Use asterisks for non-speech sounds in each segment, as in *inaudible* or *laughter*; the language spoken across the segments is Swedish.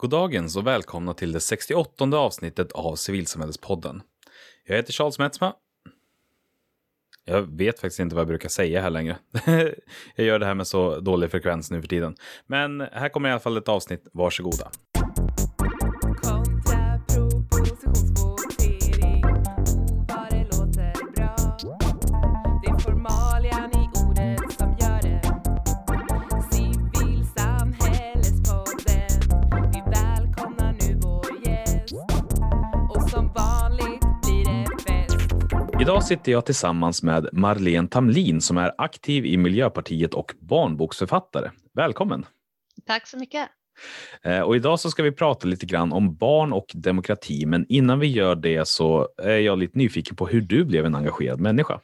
Goddagens och välkomna till det 68 avsnittet av Civilsamhällespodden. Jag heter Charles Metzma. Jag vet faktiskt inte vad jag brukar säga här längre. *laughs* jag gör det här med så dålig frekvens nu för tiden. Men här kommer i alla fall ett avsnitt. Varsågoda. Idag sitter jag tillsammans med Marlene Tamlin som är aktiv i Miljöpartiet och barnboksförfattare. Välkommen! Tack så mycket. Eh, Och idag så ska vi prata lite grann om barn och demokrati. Men innan vi gör det så är jag lite nyfiken på hur du blev en engagerad människa.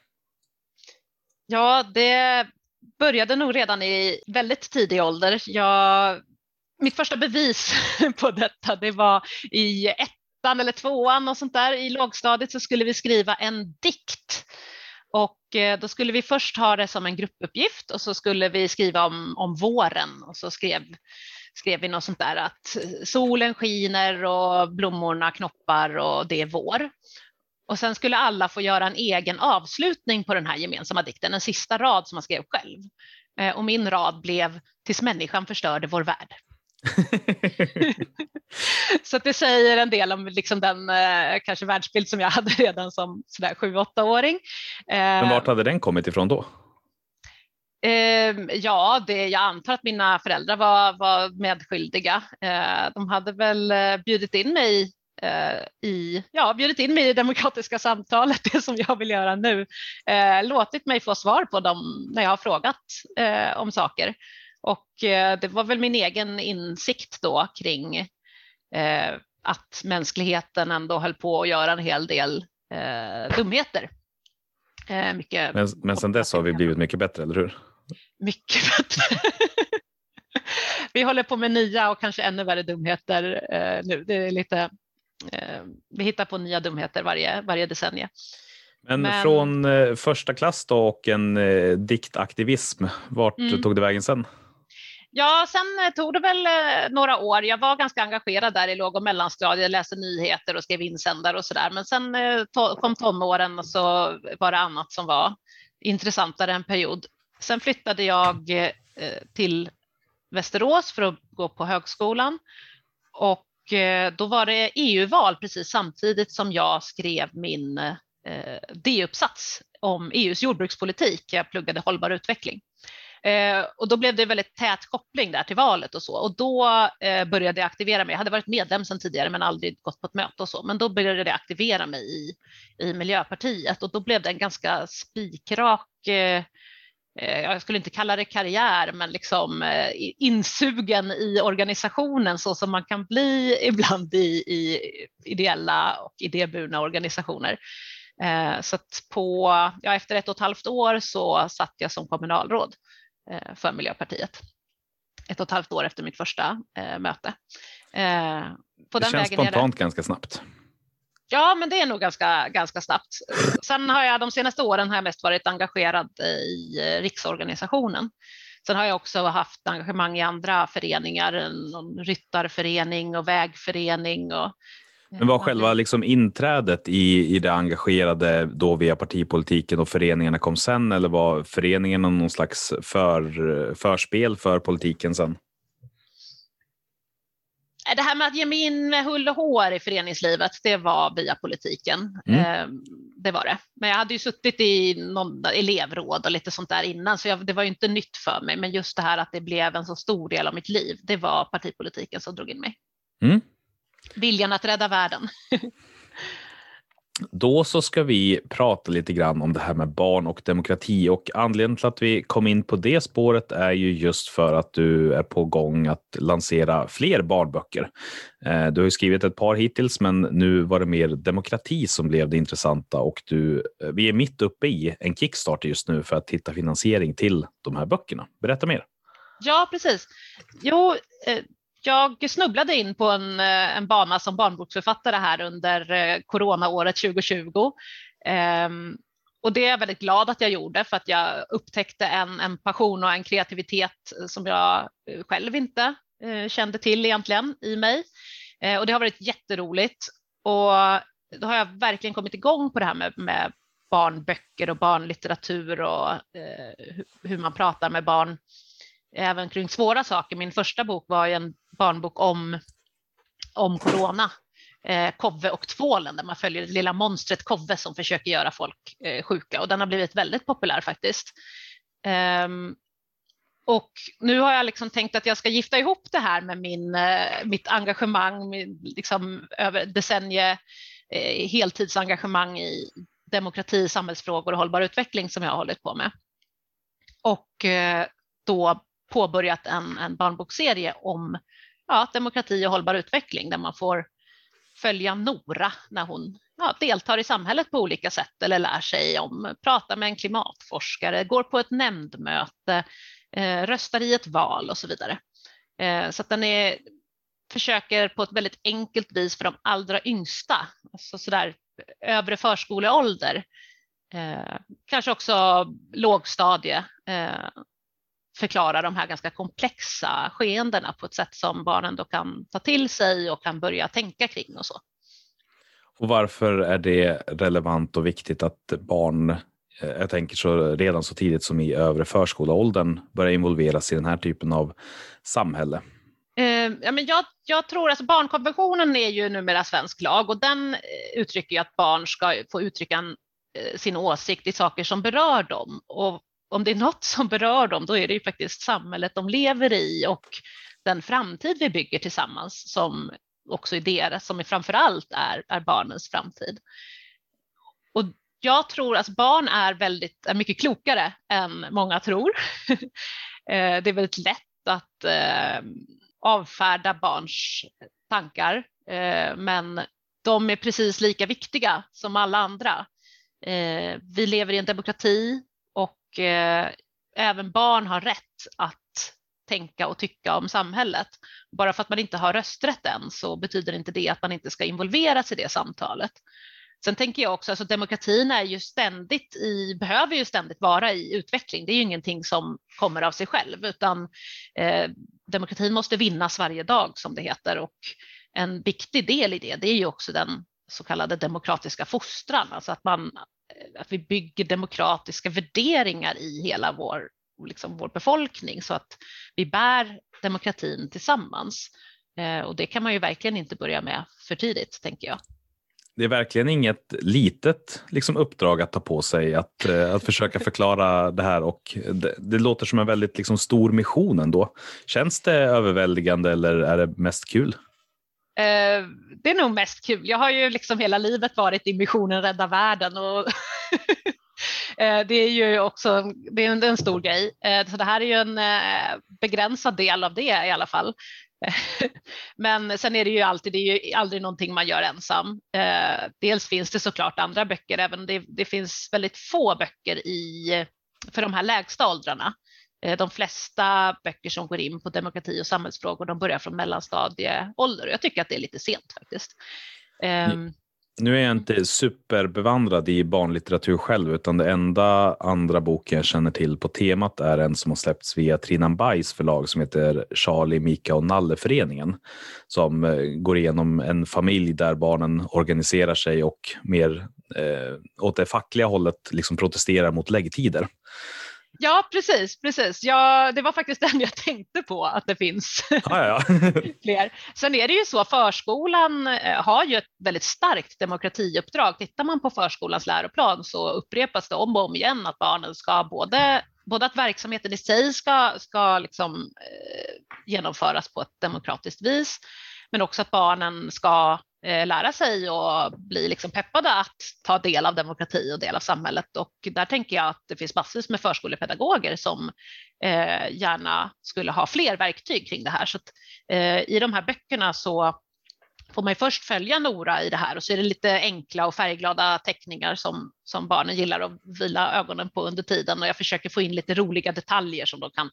Ja, det började nog redan i väldigt tidig ålder. Jag, mitt första bevis *laughs* på detta, det var i ettan eller tvåan och sånt där. I lågstadiet så skulle vi skriva en dikt. Och eh, då skulle vi först ha det som en gruppuppgift och så skulle vi skriva om, om våren och så skrev, skrev vi något sånt där att solen skiner och blommorna knoppar och det är vår. Och sen skulle alla få göra en egen avslutning på den här gemensamma dikten, en sista rad som man skrev själv. Eh, och min rad blev Tills människan förstörde vår värld. *laughs* Så det säger en del om liksom den eh, kanske världsbild som jag hade redan som sådär 7-8-åring. Men vart hade den kommit ifrån då? Eh, ja, det, jag antar att mina föräldrar var, var medskyldiga. Eh, de hade väl eh, bjudit in mig eh, i, ja, bjudit in mig i demokratiska samtalet, det som jag vill göra nu. Eh, låtit mig få svar på dem när jag har frågat eh, om saker. Och eh, det var väl min egen insikt då kring eh, att mänskligheten ändå höll på att göra en hel del eh, dumheter. Mycket Men, men sen dess har vi blivit mycket bättre, eller hur? mycket bättre. *laughs* vi håller på med nya och kanske ännu värre dumheter nu. Det är lite, vi hittar på nya dumheter varje, varje decennie. Men, Men- från första klass då och en diktaktivism, vart Mm. tog det vägen sen? Ja, sen eh, tog det väl eh, några år. Jag var ganska engagerad där i låg och mellanstadiet, läste nyheter och skrev insändare och sådär. Men sen eh, kom tonåren och så var det annat som var intressantare en period. Sen flyttade jag till Västerås för att gå på högskolan. Och då var det EU-val precis samtidigt som jag skrev min D-uppsats om EUs jordbrukspolitik. Jag pluggade hållbar utveckling. Eh, och då blev det väldigt tät koppling där till valet och så. Och då eh, började jag aktivera mig. Jag hade varit medlem sedan tidigare men aldrig gått på ett möte och så. Men då började jag aktivera mig i, i Miljöpartiet och då blev det en ganska spikrak eh, eh jag skulle inte kalla det karriär, men liksom eh, insugen i organisationen så som man kan bli *laughs* ibland i, i ideella och idéburna organisationer. Eh, så att på, ja, efter ett och ett halvt år så satt jag som kommunalråd för Miljöpartiet. Ett och ett halvt år efter mitt första eh, möte. Eh, På Det känns är det. spontant ganska snabbt. Ja, men det är nog ganska, ganska snabbt. Sen har jag de senaste åren har jag mest varit engagerad i eh, riksorganisationen. Sen har jag också haft engagemang i andra föreningar, någon ryttarförening och vägförening. Och, Men var själva liksom inträdet i, i det engagerade då via partipolitiken och föreningarna kom sen eller var föreningarna någon slags för, förspel för politiken sen? Det här med att ge mig in med hull och hår i föreningslivet, det var via politiken. Mm. Eh, Det var det. Men jag hade ju suttit i någon elevråd och lite sånt där innan, så jag, det var ju inte nytt för mig. Men just det här att det blev en så stor del av mitt liv, det var partipolitiken som drog in mig. Mm. Viljan att rädda världen. *laughs* Då så ska vi prata lite grann om det här med barn och demokrati och anledningen till att vi kom in på det spåret är ju just för att du är på gång att lansera fler barnböcker. Eh, Du har skrivit ett par hittills, men nu var det mer demokrati som blev det intressanta och du, eh, vi är mitt uppe i en Kickstarter just nu för att hitta finansiering till de här böckerna. Berätta mer. Ja, precis. Jo, eh, jag snubblade in på en, eh, en bana som barnboksförfattare här under eh, coronaåret 2020. Um, ehm, Och det är jag väldigt glad att jag gjorde för att jag upptäckte en, en passion och en kreativitet som jag eh, själv inte uh, kände till egentligen i mig. Uh, och det har varit jätteroligt. Och då har jag verkligen kommit igång på det här med, med barnböcker och barnlitteratur och uh, hur man pratar med barn även kring svåra saker. Min första bok var en barnbok om, om corona, eh, Kove och tvålen, där man följer det lilla monstret Kove som försöker göra folk eh, sjuka och den har blivit väldigt populär faktiskt. Eh, och nu har jag liksom tänkt att jag ska gifta ihop det här med min, eh, mitt engagemang, min, liksom över decennier eh, heltidsengagemang i demokrati, samhällsfrågor och hållbar utveckling som jag har hållit på med. Och eh, då påbörjat en, en barnbokserie om ja, demokrati och hållbar utveckling där man får följa Nora när hon ja, deltar i samhället på olika sätt eller lär sig om, pratar med en klimatforskare, går på ett nämndmöte, eh, röstar i ett val och så vidare. Eh, så att den är, försöker på ett väldigt enkelt vis för de allra yngsta, alltså sådär övre förskoleålder, eh, kanske också lågstadie, eh, förklara de här ganska komplexa skeendena på ett sätt som barnen då kan ta till sig och kan börja tänka kring och så. Och varför är det relevant och viktigt att barn, eh, jag tänker så redan så tidigt som i övre förskoleåldern, börjar involveras i den här typen av samhälle? Eh, ja, men jag, jag tror att alltså barnkonventionen är ju numera svensk lag och den eh, uttrycker ju att barn ska få uttrycka en, sin åsikt i saker som berör dem. Och om det är något som berör dem, då är det ju faktiskt samhället de lever i och den framtid vi bygger tillsammans som också är deras, som är framför allt är, är barnens framtid. Och jag tror att barn är, väldigt, är mycket klokare än många tror. *laughs* Eh, det är väldigt lätt att eh, avfärda barns tankar, eh, men de är precis lika viktiga som alla andra. Eh, vi lever i en demokrati och eh, även barn har rätt att tänka och tycka om samhället. Bara för att man inte har rösträtt än så betyder inte det att man inte ska involveras i det samtalet. Sen tänker jag också, alltså demokratin är ju ständigt i, behöver ju ständigt vara i utveckling. Det är ju ingenting som kommer av sig själv, utan eh, demokratin måste vinnas varje dag som det heter och en viktig del i det, det är ju också den så kallade demokratiska fostran, alltså att man Eh, att vi bygger demokratiska värderingar i hela vår liksom vår befolkning så att vi bär demokratin tillsammans. Eh, och det kan man ju verkligen inte börja med för tidigt, tänker jag. Det är verkligen inget litet liksom, uppdrag att ta på sig att, eh, att försöka förklara det här och det, det låter som en väldigt liksom, stor mission ändå. Känns det överväldigande eller är det mest kul? Eh, det är nog mest kul. Jag har ju liksom hela livet varit i missionen Rädda världen och *laughs* Eh, det är ju också det är en, stor grej. Eh, så det här är ju en eh, begränsad del av det i alla fall. *laughs* Men sen är det ju alltid, det är ju aldrig någonting man gör ensam. Eh, dels finns det såklart andra böcker, även det, det finns väldigt få böcker i, för de här lägsta åldrarna. Eh, de flesta böcker som går in på demokrati och samhällsfrågor, de börjar från mellanstadieålder. Jag tycker att det är lite sent faktiskt. Ehm, mm. Nu är jag inte superbevandrad i barnlitteratur själv, utan det enda andra boken jag känner till på temat är en som har släppts via Trinan Bajs förlag som heter Charlie, Mika och Nalle-föreningen. Som eh, går igenom en familj där barnen organiserar sig och mer eh, åt det fackliga hållet liksom protesterar mot läggtider. Ja, precis, precis. Ja, det var faktiskt *laughs* den jag tänkte på att det finns ah, ja, *laughs* fler. Sen är det ju så, förskolan eh, har ju ett väldigt starkt demokratiuppdrag. Tittar man på förskolans läroplan så upprepas det om och om igen att barnen ska både, både att verksamheten i sig ska, ska liksom, eh, genomföras på ett demokratiskt vis, men också att barnen ska Eh, lära sig och bli liksom peppade att ta del av demokrati och del av samhället. Och där tänker jag att det finns massvis med förskolepedagoger som eh, gärna skulle ha fler verktyg kring det här. Så att, eh, I de här böckerna så får man först följa Nora i det här och så är det lite enkla och färgglada teckningar som, som barnen gillar att vila ögonen på under tiden och jag försöker få in lite roliga detaljer som de kan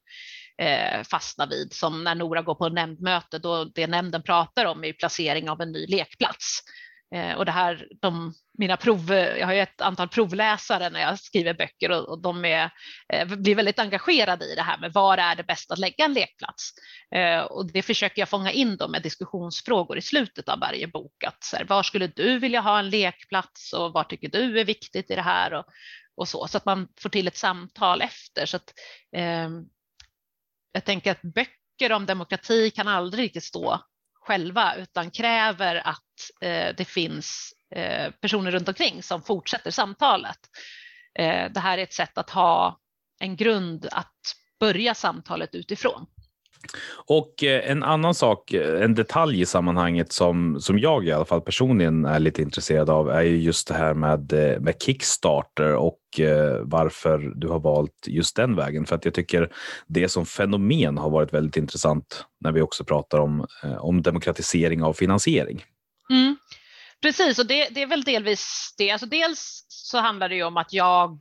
eh, fastna vid, som när Nora går på nämndmöte, då det nämnden pratar om är placering av en ny lekplats. Eh, och det här, de, mina prov, jag har ju ett antal provläsare när jag skriver böcker och, och de är, eh, blir väldigt engagerade i det här med var är det bäst att lägga en lekplats? Eh, och det försöker jag fånga in då med diskussionsfrågor i slutet av varje bok. Att så här, var skulle du vilja ha en lekplats och vad tycker du är viktigt i det här? Och, och så, så att man får till ett samtal efter. Så att, eh, jag tänker att böcker om demokrati kan aldrig riktigt stå själva utan kräver att eh, det finns eh, personer runt omkring som fortsätter samtalet. Eh, det här är ett sätt att ha en grund att börja samtalet utifrån. Och eh, en annan sak, eh, en detalj i sammanhanget som, som jag i alla fall personligen är lite intresserad av är ju just det här med, eh, med Kickstarter och varför du har valt just den vägen. För att jag tycker det som fenomen har varit väldigt intressant när vi också pratar om, om demokratisering av finansiering. Mm. Precis, och det, det, är väl delvis det. Alltså dels så handlar det ju om att jag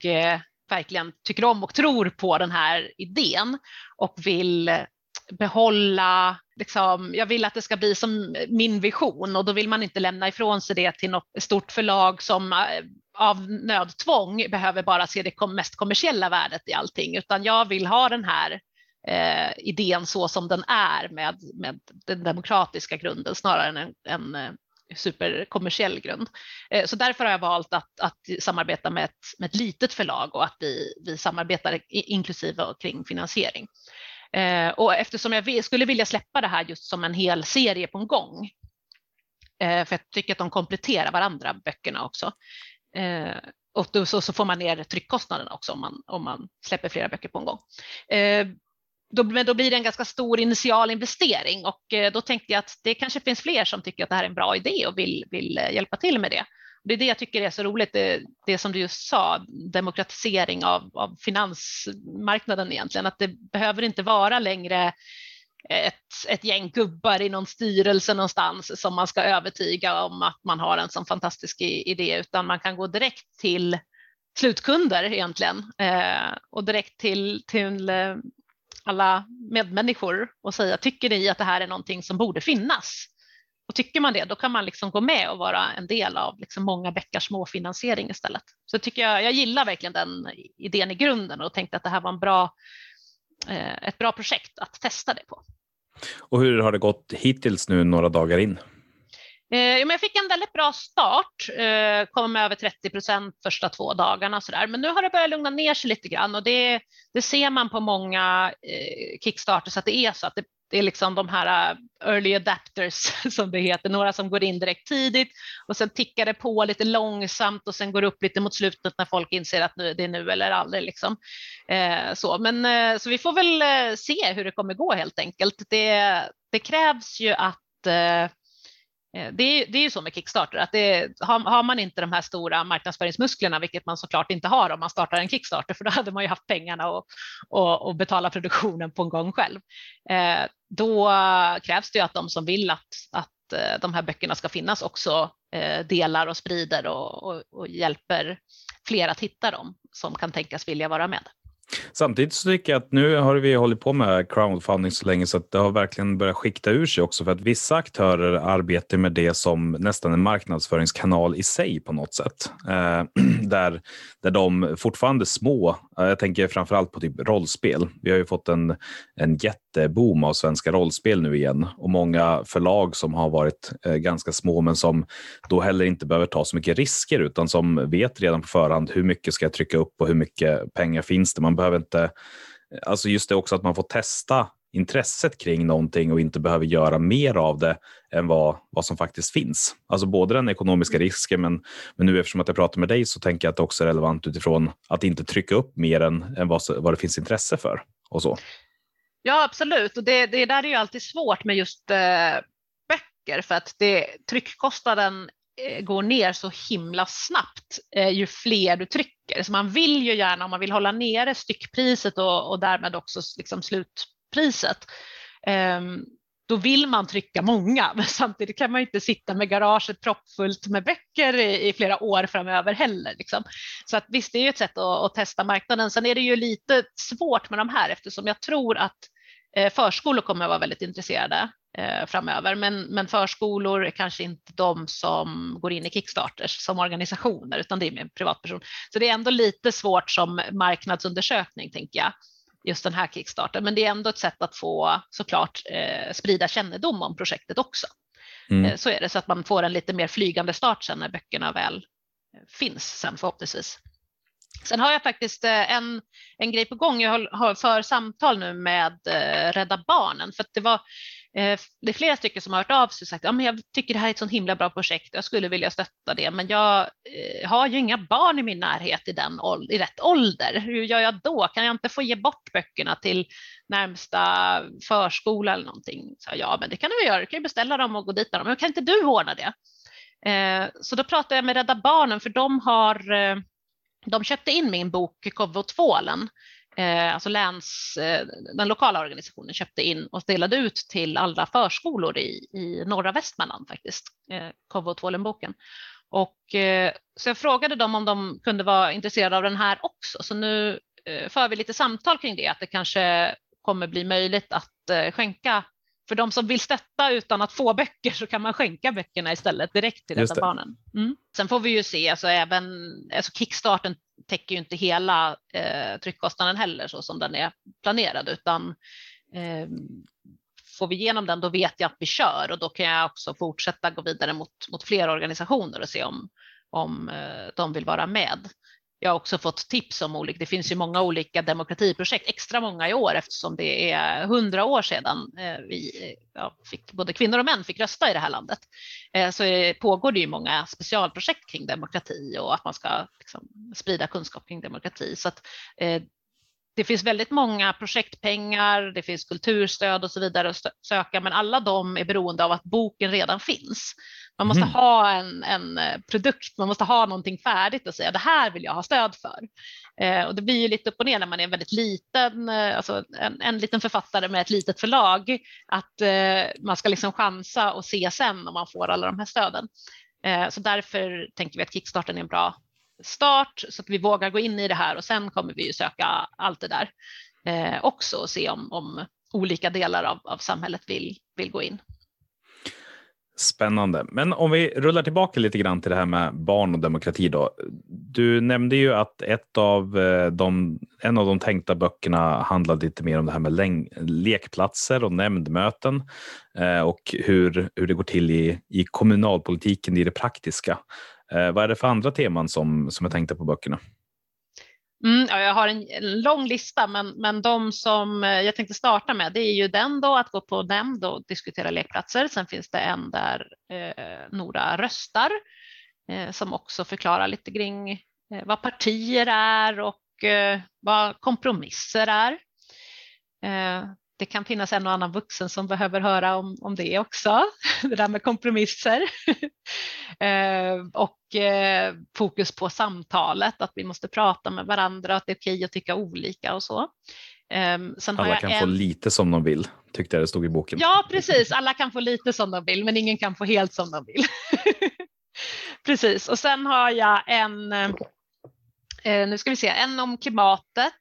verkligen tycker om och tror på den här idén och vill behålla, liksom, jag vill att det ska bli som min vision och då vill man inte lämna ifrån sig det till något stort förlag som eh, av nödtvång behöver bara se det mest kommersiella värdet i allting, utan jag vill ha den här eh, idén så som den är med, med den demokratiska grunden snarare än en, en eh, superkommersiell grund. Eh, så därför har jag valt att, att samarbeta med ett, med ett litet förlag och att vi, vi samarbetar inklusive kring finansiering. Eh, och eftersom jag skulle vilja släppa det här just som en hel serie på en gång, eh, för jag tycker att de kompletterar varandra, böckerna också. Eh, och då, så, så, får man ner tryckkostnaderna också om man, om man släpper flera böcker på en gång. Eh, då, men då blir det en ganska stor initial investering och eh, då tänkte jag att det kanske finns fler som tycker att det här är en bra idé och vill, vill eh, hjälpa till med det. Det är det jag tycker är så roligt, det, det som du just sa, demokratisering av, av finansmarknaden egentligen, att det behöver inte vara längre ett, ett gäng gubbar i någon styrelse någonstans som man ska övertyga om att man har en sån fantastisk idé, utan man kan gå direkt till slutkunder egentligen eh, och direkt till, till eh, alla medmänniskor och säga tycker ni att det här är någonting som borde finnas? Och tycker man det, då kan man liksom gå med och vara en del av liksom många bäckar små finansiering istället. Så tycker jag, jag gillar verkligen den idén i grunden och tänkte att det här var en bra, eh, ett bra projekt att testa det på. Och hur har det gått hittills nu några dagar in? Eh, jag fick en väldigt bra start, eh, kom med över 30 procent första två dagarna. Så där. Men nu har det börjat lugna ner sig lite grann och det, det ser man på många eh, Kickstarters att det är så att det, det är liksom de här äh, early adapters *laughs* som det heter, några som går in direkt tidigt och sen tickar det på lite långsamt och sen går det upp lite mot slutet när folk inser att nu, det är nu eller aldrig. Liksom. Eh, så. Men, eh, så vi får väl eh, se hur det kommer gå helt enkelt. Det, det krävs ju att eh, Eh, det är, det är ju så med Kickstarter att det, har, har, man inte de här stora marknadsföringsmusklerna, vilket man såklart inte har om man startar en Kickstarter, för då hade man ju haft pengarna och, och, och betala produktionen på en gång själv. Eh, då krävs det ju att de som vill att, att eh, de här böckerna ska finnas också eh, delar och sprider och, och, och hjälper fler att hitta dem som kan tänkas vilja vara med. Samtidigt så tycker jag att nu har vi hållit på med crowdfunding så länge så att det har verkligen börjat skikta ur sig också för att vissa aktörer arbetar med det som nästan en marknadsföringskanal i sig på något sätt. Eh, *clears throat* där, där de fortfarande små, jag tänker framförallt på typ rollspel. Vi har ju fått en, en jätteboom av svenska rollspel nu igen och många förlag som har varit eh, ganska små men som då heller inte behöver ta så mycket risker utan som vet redan på förhand hur mycket ska jag trycka upp och hur mycket pengar finns det. Man behöver inte, eh, alltså just det också att man får testa intresset kring någonting och inte behöver göra mer av det än vad, vad som faktiskt finns. Alltså både den ekonomiska risken, men, men nu eftersom att jag pratar med dig så tänker jag att det också är relevant utifrån att inte trycka upp mer än, än vad, vad det finns intresse för och så. Ja, absolut. Och det, det där är ju alltid svårt med just eh, böcker för att det, tryckkostnaden Eh, går ner så himla snabbt eh, ju fler du trycker. Så man vill ju gärna, om man vill hålla nere styckpriset och, och därmed också liksom slutpriset, eh, då vill man trycka många, *laughs* men samtidigt kan man inte sitta med garaget proppfullt med böcker i, i flera år framöver heller. Liksom. Så att visst, det är ju ett sätt att, att, testa marknaden. Sen är det ju lite svårt med de här eftersom jag tror att förskolor kommer att vara väldigt intresserade eh, framöver. Men, men förskolor är kanske inte de som går in i Kickstarters som organisationer, utan det är mer privatpersoner. Så det är ändå lite svårt som marknadsundersökning, tänker jag, just den här Kickstarter. Men det är ändå ett sätt att få såklart eh, sprida kännedom om projektet också. Mm. Eh, så är det, så att man får en lite mer flygande start sen när böckerna väl eh, finns sen förhoppningsvis. Sen har jag faktiskt eh, en, en grej på gång. Jag har för samtal nu med eh, Rädda Barnen för att det var eh, det är flera stycken som har hört av sig och sagt att ja, jag tycker det här är ett så himla bra projekt. Jag skulle vilja stötta det, men jag har ju inga barn i min närhet i, den, i rätt ålder. Hur gör jag då? Kan jag inte få ge bort böckerna till närmsta förskola eller någonting? Så, ja, men det kan du göra. Du kan ju beställa dem och gå dit med dem. Men kan inte du ordna det? Så då pratade jag med Rädda Barnen för de har de köpte in min bok Kovvotvålen, eh, alltså läns, eh, den lokala organisationen köpte in och delade ut till alla förskolor i, i norra Västmanland faktiskt, eh, Kovvotvålen-boken. Och, eh, så jag frågade dem om de kunde vara intresserade av den här också, så nu eh, för vi lite samtal kring det, att det kanske kommer bli möjligt att eh, skänka för de som vill stötta utan att få böcker så kan man skänka böckerna istället direkt till Rädda Barnen. Mm. Sen får vi ju se, alltså även alltså Kickstarten täcker ju inte hela eh, tryckkostnaden heller så som den är planerad utan eh, får vi igenom den då vet jag att vi kör och då kan jag också fortsätta gå vidare mot, mot fler organisationer och se om, om eh, de vill vara med jag har också fått tips om olika, det finns ju många olika demokratiprojekt, extra många i år eftersom det är hundra år sedan eh, vi, eh, ja, fick, både kvinnor och män fick rösta i det här landet. Eh, så pågår det ju många specialprojekt kring demokrati och att man ska liksom, sprida kunskap kring demokrati. Så att, eh, det finns väldigt många projektpengar, det finns kulturstöd och så vidare att söka, men alla de är beroende av att boken redan finns. Man måste mm. ha en, en, eh, produkt, man måste ha någonting färdigt och säga det här vill jag ha stöd för. Eh, och det blir ju lite upp och ner när man är en väldigt liten, eh, alltså en, en liten författare med ett litet förlag, att eh, man ska liksom chansa och se sen om man får alla de här stöden. Eh, så därför tänker vi att Kickstarten är en bra start så att vi vågar gå in i det här och sen kommer vi ju söka allt det där eh, också och se om, om olika delar av, av samhället vill, vill gå in. Spännande. Men om vi rullar tillbaka lite grann till det här med barn och demokrati. Då. Du nämnde ju att ett av eh, de, en av de tänkta böckerna handlade lite mer om det här med lekplatser och nämndmöten eh, och hur, hur det går till i, i kommunalpolitiken i det praktiska. Eh, vad är det för andra teman som, som är tänkta på böckerna? Mm, ja, jag har en, en, lång lista, men, men de som eh, jag tänkte starta med, det är ju den då att gå på nämnd och diskutera lekplatser. Sen finns det en där eh, Nora röstar eh, som också förklarar lite kring eh, vad partier är och eh, vad kompromisser är. Eh, det kan finnas en och annan vuxen som behöver höra om, om det också, *laughs* det där med kompromisser. *laughs* eh, och eh, fokus på samtalet, att vi måste prata med varandra, att det är okej att tycka olika och så. Eh, alla kan en... få lite som de vill, tyckte jag det stod i boken. Ja, precis. Alla kan få lite som de vill, men ingen kan få helt som de vill. *laughs* precis, och sen har jag en eh, nu ska vi se, en om klimatet.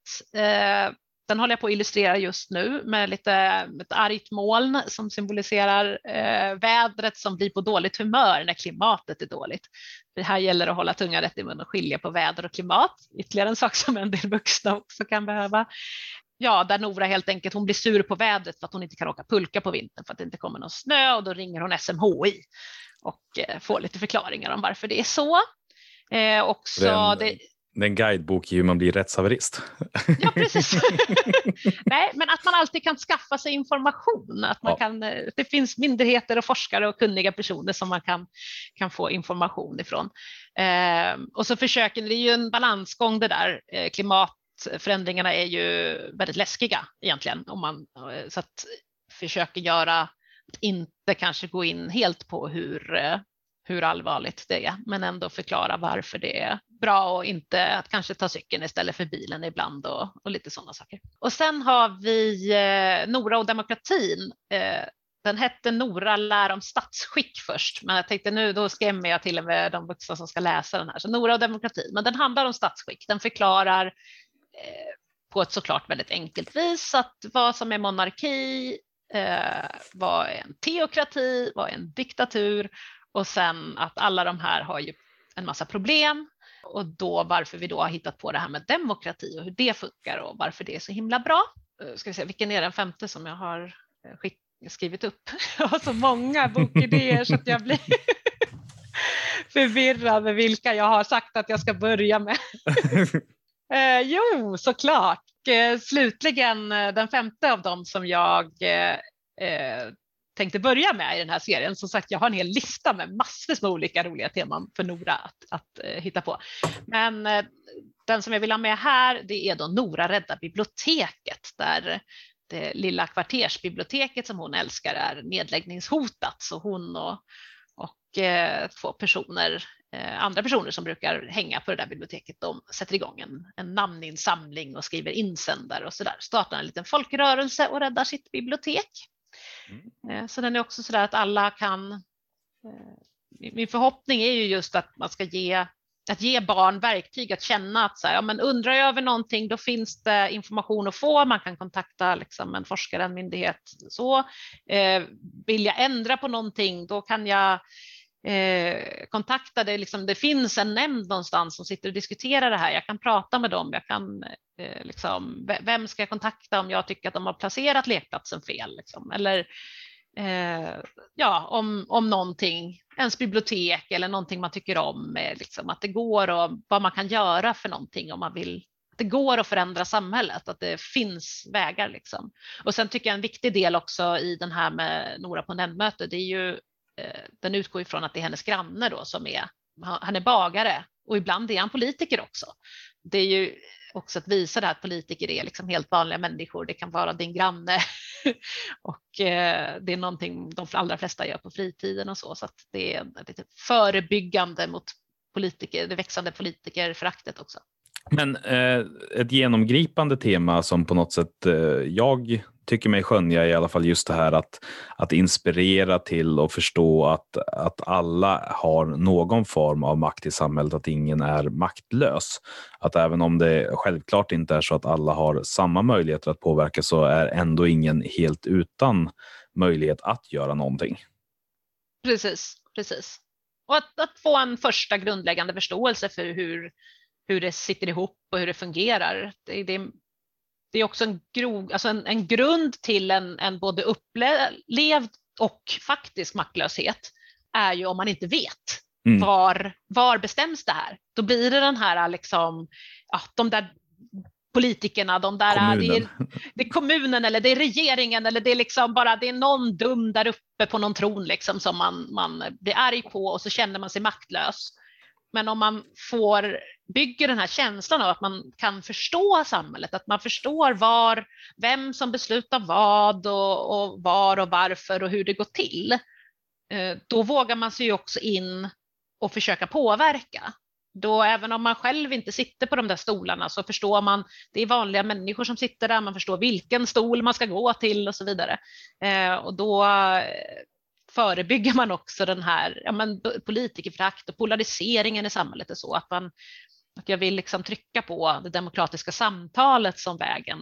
Den håller jag på att illustrera just nu med lite ett argt moln som symboliserar eh, vädret som blir på dåligt humör när klimatet är dåligt. Det här gäller att hålla tungan rätt i mun och skilja på väder och klimat. Ytterligare en sak som en del vuxna också kan behöva. Ja, där Nora helt enkelt, hon blir sur på vädret för att hon inte kan åka pulka på vintern för att det inte kommer någon snö och då ringer hon SMHI och eh, får lite förklaringar om varför det är så. Eh, också det, det är en guidebok i hur man blir rättshaverist. Ja, precis. *laughs* Nej, men att man alltid kan skaffa sig information. Att man ja. kan, eh, det finns myndigheter och forskare och kunniga personer som man kan, kan få information ifrån. Eh, och så försöker, det är ju en balansgång det där. Eh, klimatförändringarna är ju väldigt läskiga egentligen. Om man, eh, så att försöker göra, inte kanske gå in helt på hur eh, hur allvarligt det är, men ändå förklara varför det är bra och inte att kanske ta cykeln istället för bilen ibland och, och lite sådana saker. Och sen har vi eh, Nora och demokratin. Eh, den hette Nora lär om statsskick först, men jag tänkte nu då skrämmer jag till och med de vuxna som ska läsa den här. Så Nora och demokratin, men den handlar om statsskick. Den förklarar eh, på ett såklart väldigt enkelt vis att vad som är monarki eh, vad är en teokrati, vad är en diktatur och sen att alla de här har ju en massa problem och då varför vi då har hittat på det här med demokrati och hur det funkar och varför det är så himla bra. Eh, Ska vi se, vilken är den femte som jag har eh, skrivit upp? *laughs* Jag har så många bokidéer så att jag blir *laughs* förvirrad med vilka jag har sagt att jag ska börja med. *laughs* Eh, jo, såklart. Eh, slutligen eh, den femte av dem som jag eh, tänkte börja med i den här serien. Som sagt, jag har en hel lista med massvis med olika roliga teman för Nora att, att eh, hitta på. Men eh, den som jag vill ha med här, det är då Nora räddar biblioteket där det lilla kvartersbiblioteket som hon älskar är nedläggningshotat. Så hon och, och eh, två personer, eh, andra personer som brukar hänga på det där biblioteket, de sätter igång en, en namninsamling och skriver insändare och sådär. Startar en liten folkrörelse och räddar sitt bibliotek. Mm. Eh, så den är också så där att alla kan. Eh, min- Min förhoppning är ju just att man ska ge att ge barn verktyg att känna att så här, ja, men undrar jag över någonting, då finns det information att få. Man kan kontakta liksom en forskare, en myndighet. Så eh, vill jag ändra på någonting, då kan jag eh, kontakta det. Liksom, det finns en nämnd någonstans som sitter och diskuterar det här. Jag kan prata med dem. Jag kan eh, liksom, vem ska jag kontakta om jag tycker att de har placerat lekplatsen fel? Liksom? Eller eh, ja, om, om någonting, ens bibliotek eller någonting man tycker om, eh, liksom, att det går och vad man kan göra för någonting om man vill. att Det går att förändra samhället, att det finns vägar. Liksom. Och sen tycker jag en viktig del också i den här med Nora på nämndmöte, det är ju, Eh, den utgår ifrån att det är hennes granne då som är, han är bagare och ibland är han politiker också. Det är ju också att visa det här att politiker är liksom helt vanliga människor. Det kan vara din granne *laughs* och eh, det är någonting de allra flesta gör på fritiden och så. Så att det är lite förebyggande mot politiker, det växande politikerföraktet också. Men eh, ett genomgripande tema som på något sätt eh, jag tycker mig skönja i alla fall just det här att, att inspirera till och förstå att, att alla har någon form av makt i samhället, att ingen är maktlös. Att även om det självklart inte är så att alla har samma möjligheter att påverka så är ändå ingen helt utan möjlighet att göra någonting. Precis, precis. Och att, att få en första grundläggande förståelse för hur, hur det sitter ihop och hur det fungerar. Det, det, det är också en, grov, alltså en, en grund till en, en både upplevd och faktisk maktlöshet är ju om man inte vet Mm. var, var bestäms det här? Då blir det den här liksom, ja, de där politikerna, de där, det är, Kommunen. *laughs* det är kommunen eller det är regeringen eller det är liksom bara det är någon dum där uppe på någon tron liksom som man, man blir arg på och så känner man sig maktlös. Men om man får bygger den här känslan av att man kan förstå samhället, att man förstår var, vem som beslutar vad och, och var och varför och hur det går till. Eh, då vågar man sig ju också in och försöka påverka. Då även om man själv inte sitter på de där stolarna så förstår man, det är vanliga människor som sitter där, man förstår vilken stol man ska gå till och så vidare. Eh, och då eh, förebygger man också den här ja, men, politikerförakt och polariseringen i samhället är så att man att jag vill liksom trycka på det demokratiska samtalet som vägen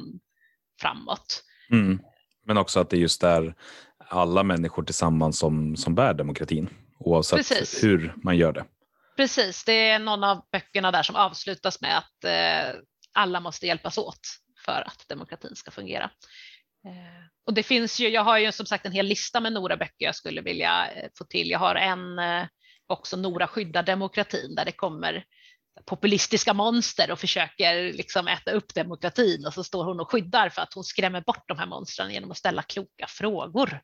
framåt. Mm. Men också att det just är alla människor tillsammans som, som bär demokratin oavsett Precis. hur man gör det. Precis, det är någon av böckerna där som avslutas med att eh, alla måste hjälpas åt för att demokratin ska fungera. Eh, och det finns ju, jag har ju som sagt en hel lista med Nora-böcker jag skulle vilja eh, få till. Jag har en eh, också Nora skyddar demokratin där det kommer populistiska monster och försöker liksom äta upp demokratin och så står hon och skyddar för att hon skrämmer bort de här monstren genom att ställa kloka frågor.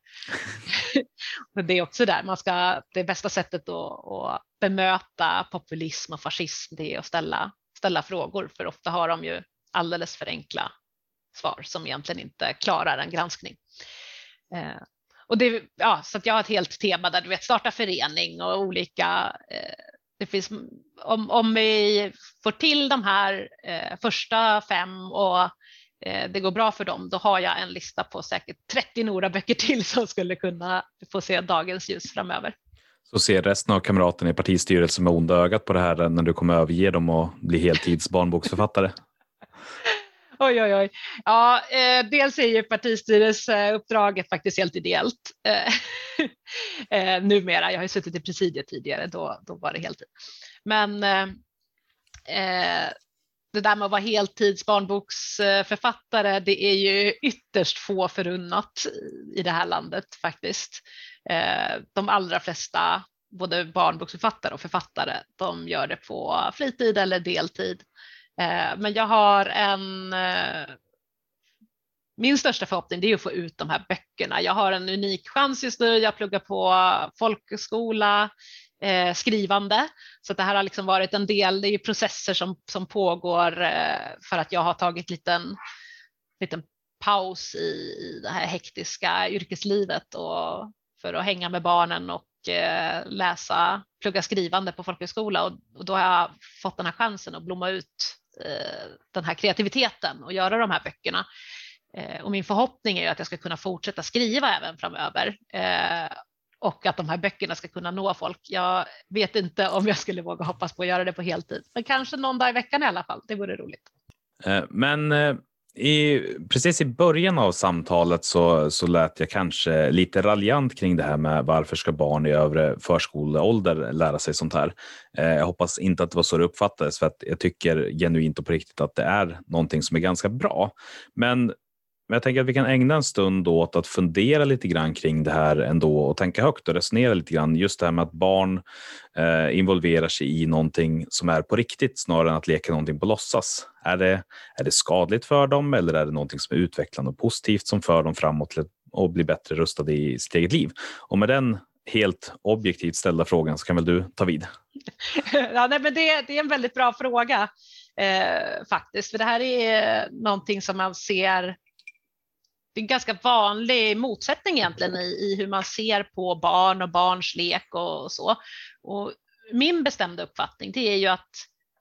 *laughs* det är också där man ska, det bästa sättet att, att bemöta populism och fascism det är att ställa, ställa frågor för ofta har de ju alldeles för enkla svar som egentligen inte klarar en granskning. Eh, och det, ja, så att jag har ett helt tema där du vet starta förening och olika eh, det finns, om, om vi får till de här eh, första fem och eh, det går bra för dem, då har jag en lista på säkert 30 Nora-böcker till som skulle kunna få se dagens ljus framöver. Så ser resten av kamraterna i partistyrelsen med onda ögat på det här när du kommer överge dem och bli heltids barnboksförfattare. Oj, oj, oj. Ja, eh, dels är ju partistyrelseuppdraget faktiskt helt ideellt eh, *laughs* eh, numera. Jag har ju suttit i presidiet tidigare, då, då var det heltid. Men eh, eh, det där med att vara heltids barnboksförfattare, det är ju ytterst få förunnat i det här landet faktiskt. Eh, de allra flesta, både barnboksförfattare och författare, de gör det på fritid eller deltid. Eh, men jag har en eh, min största förhoppning är att få ut de här böckerna. Jag har en unik chans just nu. Jag pluggar på folkhögskola, eh, skrivande, så det här har liksom varit en del. Det är processer som, som pågår eh, för att jag har tagit liten, liten paus i, i det här hektiska yrkeslivet och för att hänga med barnen och eh, läsa, plugga skrivande på folkhögskola och, och då har jag fått den här chansen att blomma ut Eh, den här kreativiteten och göra de här böckerna. Eh, och min förhoppning är att jag ska kunna fortsätta skriva även framöver eh, och att de här böckerna ska kunna nå folk. Jag vet inte om jag skulle våga hoppas på att göra det på heltid, men kanske någon dag i veckan i alla fall. Det vore roligt. Men i, precis i början av samtalet så, så lät jag kanske lite raljant kring det här med varför ska barn i övre förskoleålder lära sig sånt här. Eh, jag hoppas inte att det var så det uppfattades för att jag tycker genuint och på riktigt att det är någonting som är ganska bra. Men men jag tänker att vi kan ägna en stund åt att fundera lite grann kring det här ändå och tänka högt och resonera lite grann. Just det här med att barn eh, involverar sig i någonting som är på riktigt snarare än att leka någonting på låtsas. Är det, är det skadligt för dem eller är det någonting som är utvecklande och positivt som för dem framåt till att bli bättre rustade i sitt eget liv? Och med den helt objektivt ställda frågan så kan väl du ta vid? *laughs* ja, nej, men det, det är en väldigt bra fråga eh, faktiskt, för det här är någonting som man ser det är en ganska vanlig motsättning egentligen i, i hur man ser på barn och barns lek och, så. Och min bestämda uppfattning det är ju att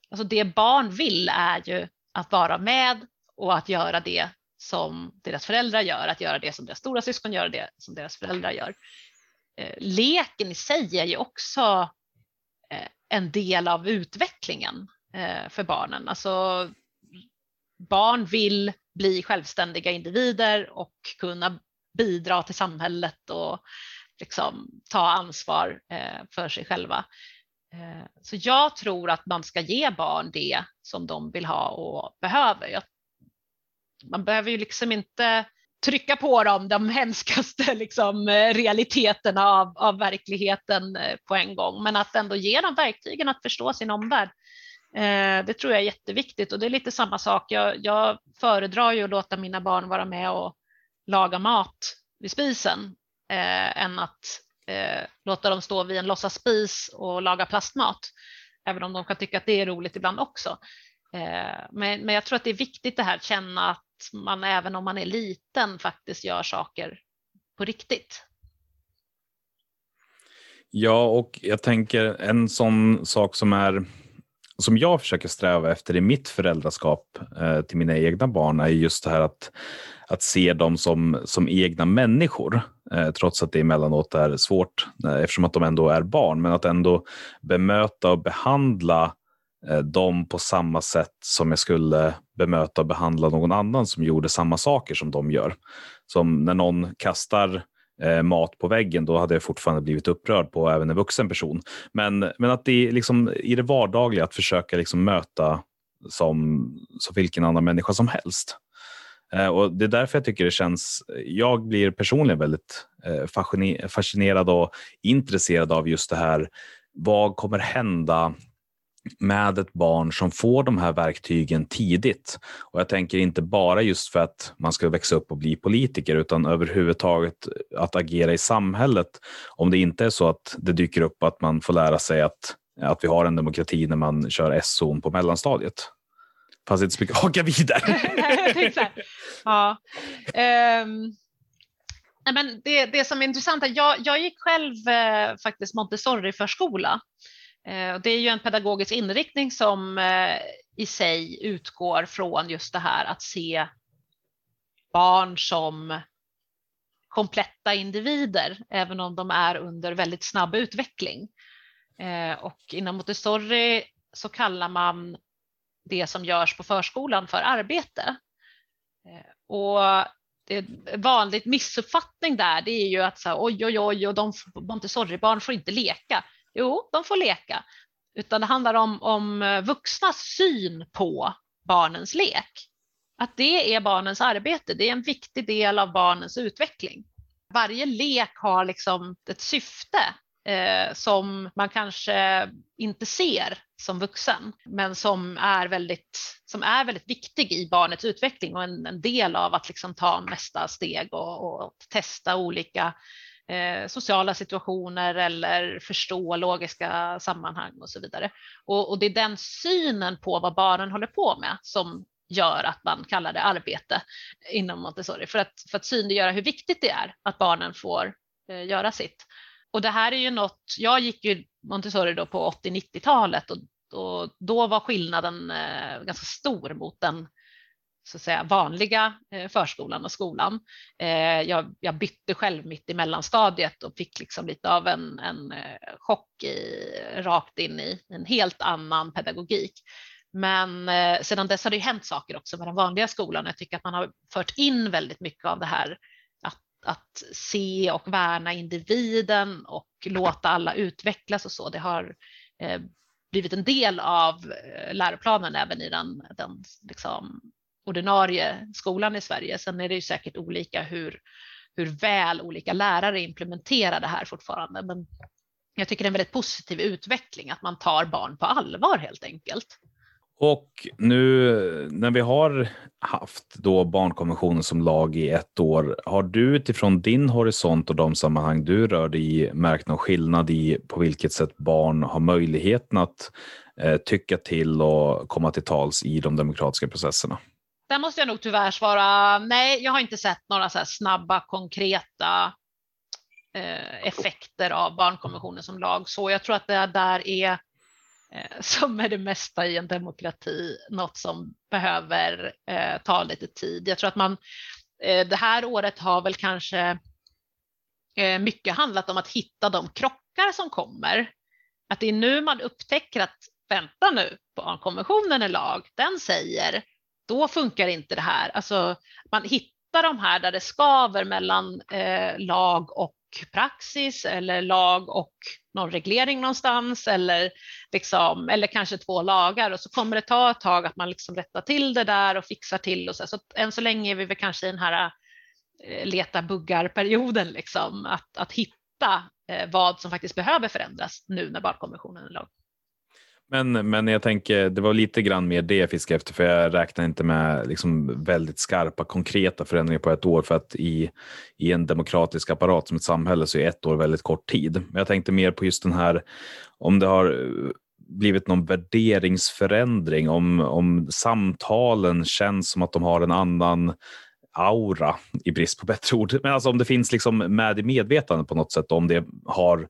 alltså det barn vill är ju att vara med och att göra det som deras föräldrar gör, att göra det som deras stora syskon gör, det som deras föräldrar gör. Eh, leken i sig är ju också eh, en del av utvecklingen eh, för barnen. Alltså, barn vill bli självständiga individer och kunna bidra till samhället och liksom ta ansvar eh, för sig själva. Eh, så jag tror att man ska ge barn det som de vill ha och behöver. Man behöver ju liksom inte trycka på dem de *laughs* hemskaste liksom, eh, realiteterna av, av verkligheten på en gång, men att ändå ge dem verktygen att förstå sin omvärld. Eh, det tror jag är jätteviktigt och det är lite samma sak. Jag, jag föredrar ju att låta mina barn vara med och laga mat vid spisen eh, än att eh, låta dem stå vid en låtsasspis och laga plastmat. Även om de kan tycka att det är roligt ibland också. Eh, men, men jag tror att det är viktigt det här att känna att man även om man är liten faktiskt gör saker på riktigt. Ja, och jag tänker en sån sak som är som jag försöker sträva efter i mitt föräldraskap eh, till mina egna barn är just det här att, att se dem som, som egna människor, eh, trots att det emellanåt är svårt eh, eftersom att de ändå är barn, men att ändå bemöta och behandla eh, dem på samma sätt som jag skulle bemöta och behandla någon annan som gjorde samma saker som de gör. Som när någon kastar eh, mat på väggen, då hade jag fortfarande blivit upprörd på även en vuxen person. Men, men att det liksom, i det vardagliga att försöka liksom möta som, som vilken annan människa som helst. Eh, och Det är därför jag tycker det känns, jag blir personligen väldigt eh, fascinerad och intresserad av just det här, vad kommer hända med ett barn som får de här verktygen tidigt. Och jag tänker inte bara just för att man ska växa upp och bli politiker, utan överhuvudtaget att agera i samhället. Om det inte är så att det dyker upp att man får lära sig att, att vi har en demokrati när man kör S-zon på mellanstadiet. Fast inte så mycket att haka vidare. *laughs* ja. Um... men det, det som är intressant är, jag, jag gick själv eh, faktiskt Montessori-förskola Eh, det är ju en pedagogisk inriktning som eh, i sig utgår från just det här att se barn som kompletta individer, även om de är under väldigt snabb utveckling. Eh, och inom Montessori så kallar man det som görs på förskolan för arbete. Eh, och det är vanligt missuppfattning där, det är ju att så här, oj, oj, oj, och de Montessori-barn får inte leka. Jo, de får leka, utan det handlar om, om eh, vuxnas syn på barnens lek. Att det är barnens arbete, det är en viktig del av barnens utveckling. Varje lek har liksom ett syfte eh, som man kanske inte ser som vuxen, men som är väldigt, som är väldigt viktig i barnets utveckling och en, en del av att liksom ta nästa steg och, och testa olika eh, sociala situationer eller förstå logiska sammanhang och så vidare. Och, och, det är den synen på vad barnen håller på med som gör att man kallar det arbete inom Montessori för att, för att synliggöra hur viktigt det är att barnen får eh, göra sitt. Och det här är ju något, jag gick ju Montessori då på 80-90-talet och, och, då var skillnaden eh, ganska stor mot den så att säga, vanliga eh, förskolan och skolan. Eh, jag, jag, bytte själv mitt i mellanstadiet och fick liksom lite av en, en eh, chock i, rakt in i en helt annan pedagogik. Men sedan dess har det hänt saker också med den vanliga skolan. Jag tycker att man har fört in väldigt mycket av det här att, att se och värna individen och låta alla utvecklas och så. Det har blivit en del av läroplanen även i den, den liksom, ordinarie skolan i Sverige. Sen är det ju säkert olika hur, hur väl olika lärare implementerar det här fortfarande. Men jag tycker det är en väldigt positiv utveckling att man tar barn på allvar helt enkelt. Och nu när vi har haft då barnkonventionen som lag i ett år, har du utifrån din horisont och de sammanhang du rör dig i märkt någon skillnad i på vilket sätt barn har möjligheten att eh, tycka till och komma till tals i de demokratiska processerna? Där måste jag nog tyvärr svara nej, jag har inte sett några så snabba konkreta eh, effekter av barnkonventionen som lag. Så jag tror att det där är Eh, som är det mesta i en demokrati, något som behöver eh, ta lite tid. Jag tror att man eh, det här året har väl kanske eh, mycket handlat om att hitta de krockar som kommer. Att det är nu man upptäcker att vänta nu, barnkonventionen är lag, den säger, då funkar inte det här. Alltså man hittar de här där det skaver mellan eh, lag och praxis eller lag och någon reglering någonstans eller, liksom, eller kanske två lagar och så kommer det ta ett tag att man liksom rättar till det där och fixar till och så. Så än så länge är vi väl kanske i den här eh, leta buggar-perioden, liksom, att, att hitta eh, vad som faktiskt behöver förändras nu när barnkonventionen är lag. Men, men jag tänker, det var lite grann mer det jag fiskade efter, för jag räknar inte med liksom väldigt skarpa, konkreta förändringar på ett år, för att i, i en demokratisk apparat som ett samhälle så är ett år väldigt kort tid. Men jag tänkte mer på just den här, om det har eh, blivit någon värderingsförändring, om, om samtalen känns som att de har en annan aura, i brist på bättre ord. Men alltså om det finns liksom med i medvetandet på något sätt, om det har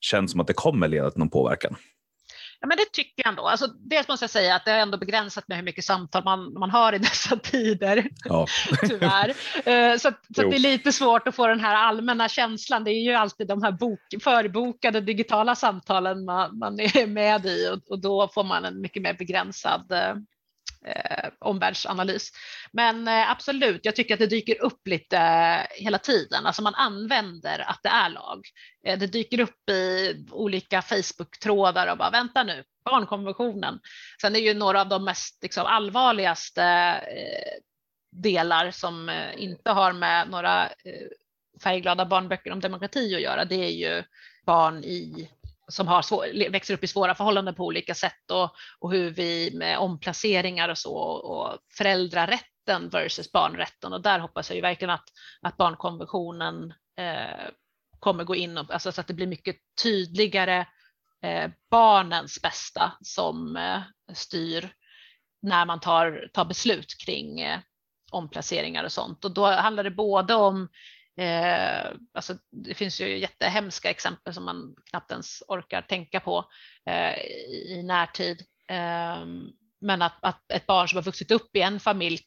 känns som att det kommer leda till någon påverkan. Ja, men det tycker jag ändå. Alltså, dels måste jag säga att det är ändå begränsat med hur mycket samtal man, man har i *laughs* dessa tider. Ja. Tyvärr. Uh, så, så det är lite svårt att få den här allmänna känslan. Det är ju alltid de här bok, förbokade digitala samtalen man, man är med i och, och, då får man en mycket mer begränsad uh, eh, omvärldsanalys. Men eh, absolut, jag tycker att det dyker upp lite eh, hela tiden. Alltså man använder att det är lag. Eh, det dyker upp i olika Facebook-trådar och bara vänta nu, barnkonventionen. Sen är ju några av de mest liksom, allvarligaste eh, delar som eh, inte har med några eh, färgglada barnböcker om demokrati att göra, det är ju barn i som har svår, växer upp i svåra förhållanden på olika sätt och, och hur vi med omplaceringar och så och föräldrarätten versus barnrätten. Och där hoppas jag ju verkligen att, att barnkonventionen eh, kommer gå in och, alltså så att det blir mycket tydligare eh, barnens bästa som eh, styr när man tar, tar beslut kring eh, omplaceringar och sånt. Och då handlar det både om Eh, alltså, det finns ju jättehemska exempel som man knappt ens orkar tänka på eh, i närtid. Eh, men att, att, ett barn som har vuxit upp i en familj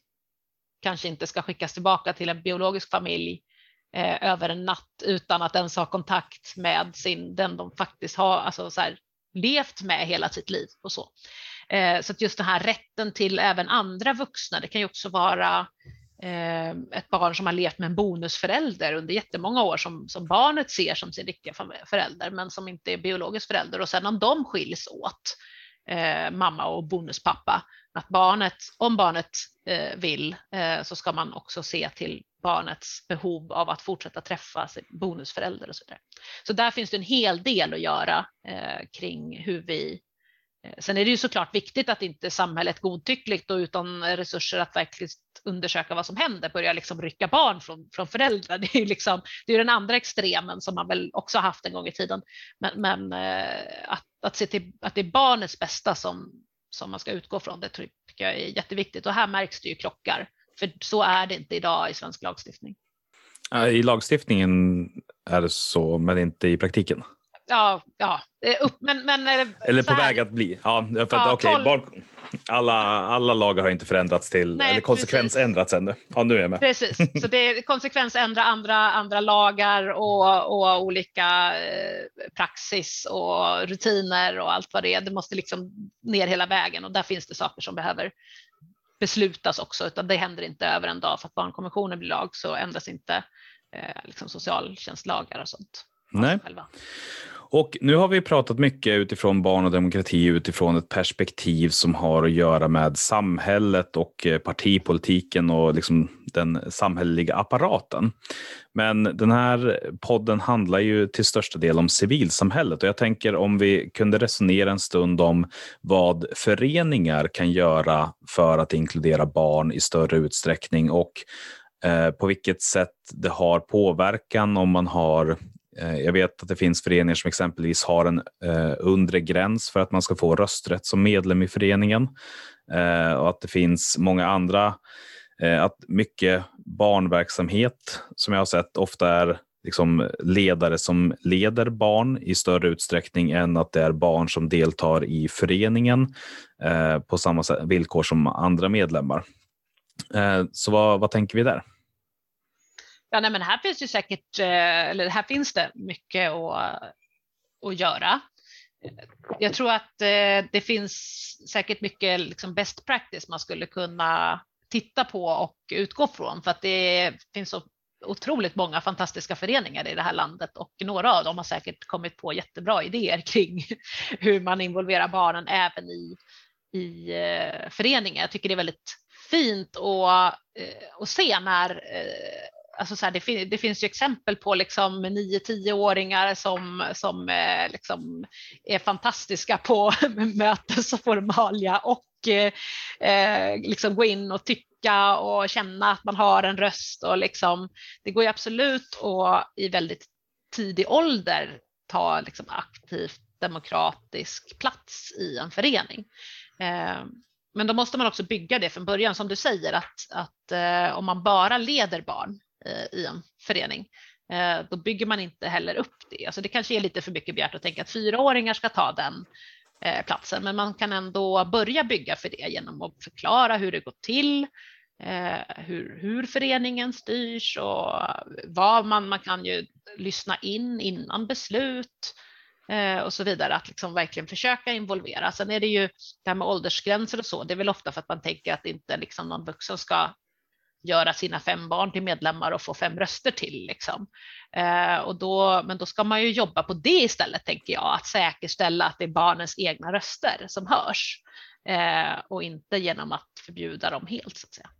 kanske inte ska skickas tillbaka till en biologisk familj eh, över en natt utan att ens ha kontakt med sin, den de faktiskt har alltså så här, levt med hela sitt liv och så. Eh, så att just den här rätten till även andra vuxna, det kan ju också vara eh, Eh, ett barn som har levt med en bonusförälder under jättemånga år som, som barnet ser som sin riktiga förälder men som inte är biologisk förälder och sen om de skiljs åt, eh, mamma och bonuspappa, att barnet, om barnet eh, vill eh, så ska man också se till barnets behov av att fortsätta träffa sin bonusförälder och så vidare. Så där finns det en hel del att göra eh, kring hur vi Eh, sen är det ju såklart viktigt att inte samhället godtyckligt och utan resurser att verkligen undersöka vad som händer börjar liksom rycka barn från, från föräldrar. *laughs* Det är ju liksom, det är den andra extremen som man väl också haft en gång i tiden. Men, men eh, att, att se till att det är barnets bästa som, som man ska utgå från, det tycker jag är jätteviktigt. Och här märks det ju klockar, för så är det inte idag i svensk lagstiftning. Eh, I lagstiftningen är det så, men inte i praktiken? Ja, ja, upp, men, men eh, Eller på väg att bli. Ja, för att, ja, okay, barn, alla, alla lagar har inte förändrats till, Nej, eller konsekvensändrats ännu. Ja, nu är jag med. Precis, så det är konsekvensändra andra, andra lagar och, och olika eh, praxis och rutiner och allt vad det är. Det måste liksom ner hela vägen och där finns det saker som behöver beslutas också, utan det händer inte över en dag för att barnkonventionen blir lag så ändras inte eh, liksom socialtjänstlagar och sånt. Nej. Och nu har vi pratat mycket utifrån barn och demokrati utifrån ett perspektiv som har att göra med samhället och eh, partipolitiken och liksom den samhälleliga apparaten. Men den här podden handlar ju till största del om civilsamhället och jag tänker om vi kunde resonera en stund om vad föreningar kan göra för att inkludera barn i större utsträckning och eh, på vilket sätt det har påverkan om man har Eh, jag vet att det finns föreningar som exempelvis har en eh, undre gräns för att man ska få rösträtt som medlem i föreningen eh, och att det finns många andra, att mycket barnverksamhet som jag har sett ofta är liksom ledare som leder barn i större utsträckning än att det är barn som deltar i föreningen på samma villkor som andra medlemmar. Så vad, vad tänker vi där? Ja, nej, men här finns det säkert, eh, eller här finns det mycket att, att göra. Jag tror att eh, det finns säkert mycket liksom best practice man skulle kunna titta på och utgå från för att det finns så otroligt många fantastiska föreningar i det här landet och några av dem har säkert kommit på jättebra idéer kring *laughs* hur man involverar barnen även i, i eh, föreningar. Jag tycker det är väldigt fint att, att se när Alltså så här, det, det, finns ju exempel på liksom 9-10-åringar som, som eh, liksom är fantastiska på *laughs* mötesformalia och eh, eh, liksom gå in och tycka och känna att man har en röst. Och liksom, det går ju absolut att i väldigt tidig ålder ta liksom aktivt demokratisk plats i en förening. Eh, men då måste man också bygga det från början, som du säger, att, att eh, om man bara leder barn Eh, i en förening. Eh, då bygger man inte heller upp det. Alltså det kanske är lite för mycket begärt att tänka att fyraåringar ska ta den eh, platsen, men man kan ändå börja bygga för det genom att förklara hur det går till, hur, hur föreningen styrs och vad man, man kan ju lyssna in innan beslut och så vidare, att liksom verkligen försöka involvera. Sen är det ju det här med åldersgränser och så, det är väl ofta för att man tänker att inte liksom någon vuxen ska göra sina fem barn till medlemmar och få fem röster till. Liksom. Eh, och då, men då ska man ju jobba på det istället, tänker jag, att säkerställa att det är barnens egna röster som hörs eh, och inte genom att förbjuda dem helt. så att säga.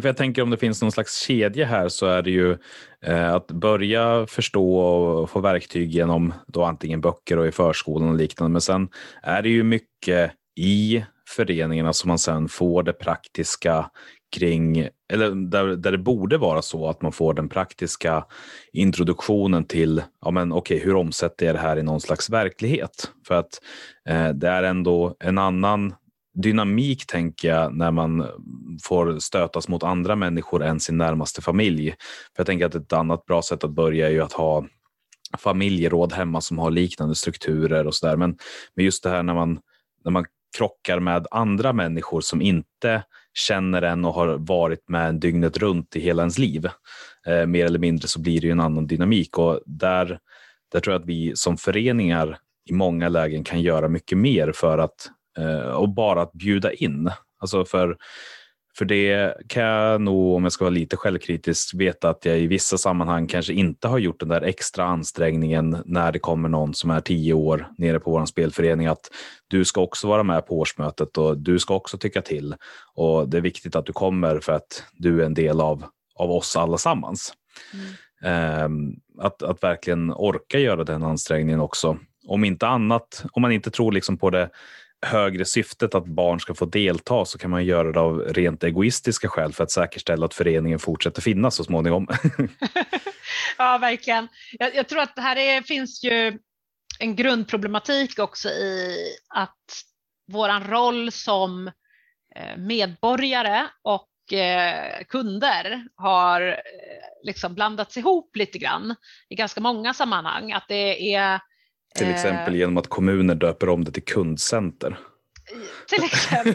För jag tänker om det finns någon slags kedja här så är det ju eh, att börja förstå och få verktyg genom då antingen böcker och i förskolan och liknande. Men sen är det ju mycket i föreningarna som man sen får det praktiska kring, eller där, där det borde vara så att man får den praktiska introduktionen till, ja men okej, okay, hur omsätter jag det här i någon slags verklighet? För att eh, det är ändå en annan dynamik, tänker jag, när man får stötas mot andra människor än sin närmaste familj. För jag tänker att ett annat bra sätt att börja är ju att ha familjeråd hemma som har liknande strukturer och sådär. Men, men just det här när man, när man krockar med andra människor som inte känner en och har varit med en dygnet runt i hela ens liv. Eh, mer eller mindre så blir det ju en annan dynamik och där, där tror jag att vi som föreningar i många lägen kan göra mycket mer för att eh, och bara att bjuda in. Alltså för, för det kan jag nog, om jag ska vara lite självkritisk, veta att jag i vissa sammanhang kanske inte har gjort den där extra ansträngningen när det kommer någon som är tio år nere på vår spelförening att du ska också vara med på årsmötet och du ska också tycka till. Och det är viktigt att du kommer för att du är en del av, av oss allesammans. Mm. Um, att, att verkligen orka göra den ansträngningen också. Om inte annat, om man inte tror liksom på det högre syftet att barn ska få delta så kan man göra det av rent egoistiska skäl för att säkerställa att föreningen fortsätter finnas så småningom. *laughs* ja, verkligen. Jag, jag, tror att det här är, finns ju en grundproblematik också i att våran roll som eh, medborgare och eh, kunder har eh, liksom blandats ihop lite grann i ganska många sammanhang. Att det är till eh. exempel genom att kommuner döper om det till kundcenter. Till *laughs* exempel.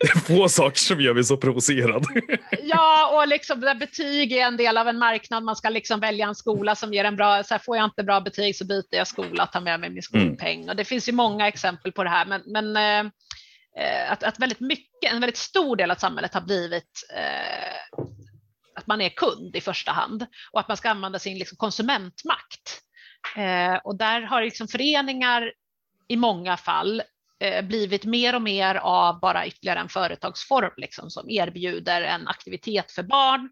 det är få saker som gör mig så provocerad. *laughs* ja, och liksom där betyg är en del av en marknad. Man ska liksom välja en skola som ger en bra, så här, får jag inte bra betyg så byter jag skola, tar med mig min skolpeng. Mm. Och det finns ju många exempel på det här. Men, men eh, eh, att, att väldigt mycket, en väldigt stor del av samhället har blivit eh, att man är kund i första hand och att man ska använda sin liksom, konsumentmakt Eh, och där har liksom föreningar i många fall eh, blivit mer och mer av bara ytterligare en företagsform liksom, som erbjuder en aktivitet för barn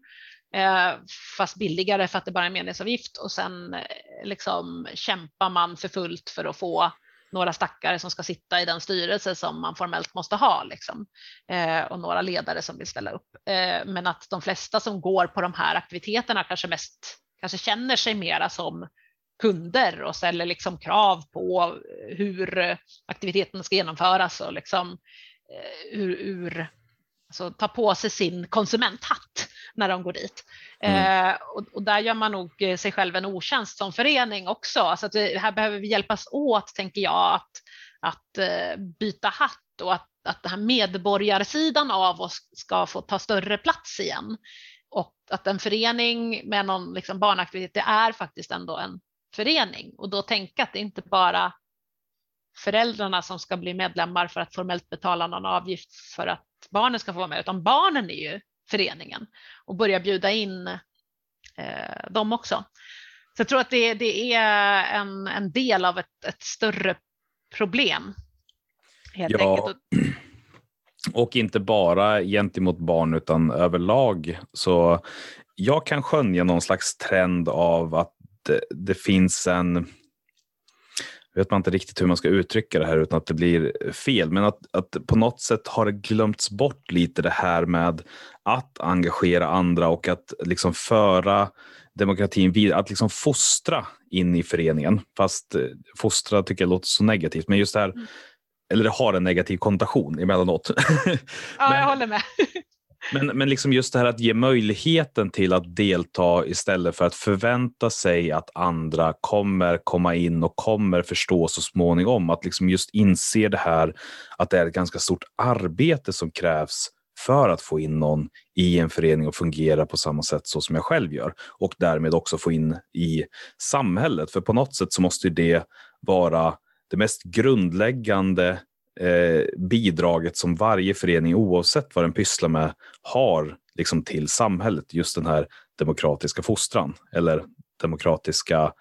eh, fast billigare för att det bara är medlemsavgift och sen eh, liksom kämpar man för fullt för att få några stackare som ska sitta i den styrelse som man formellt måste ha liksom. eh, och några ledare som vill ställa upp. Eh, men att de flesta som går på de här aktiviteterna kanske mest kanske känner sig mera som kunder och ställer liksom krav på hur aktiviteten ska genomföras och liksom eh, hur, hur alltså, ta på sig sin konsumenthatt när de går dit. Mm. Eh, och, och, där gör man nog sig själv en otjänst som förening också. Alltså att det, här behöver vi hjälpas åt, tänker jag, att, att eh, byta hatt och att, att den här medborgarsidan av oss ska få ta större plats igen. Och att en förening med någon liksom barnaktivitet, det är faktiskt ändå en förening och då tänka att det inte bara föräldrarna som ska bli medlemmar för att formellt betala någon avgift för att barnen ska få vara med, utan barnen är ju föreningen och börja bjuda in eh, dem också. Så jag tror att det, det är en, en del av ett, ett större problem. Helt ja, enkelt. och *clears throat* inte bara gentemot barn utan överlag. Så jag kan skönja någon slags trend av att det, finns en vet man inte riktigt hur man ska uttrycka det här utan att det blir fel, men att, att på något sätt har det glömts bort lite det här med att engagera andra och att liksom föra demokratin vidare, att liksom fostra in i föreningen. Fast eh, fostra tycker jag låter så negativt, men just det här, mm. eller det har en negativ konnotation emellanåt. *laughs* Ja, men, jag håller med. Men, men liksom just det här att ge möjligheten till att delta istället för att förvänta sig att andra kommer komma in och kommer förstå så småningom. Att liksom just inse det här att det är ett ganska stort arbete som krävs för att få in någon i en förening och fungera på samma sätt så som jag själv gör och därmed också få in i samhället. För på något sätt så måste det vara det mest grundläggande bidraget som varje förening, oavsett vad den pysslar med, har liksom till samhället. Just den här demokratiska fostran eller demokratiska eh,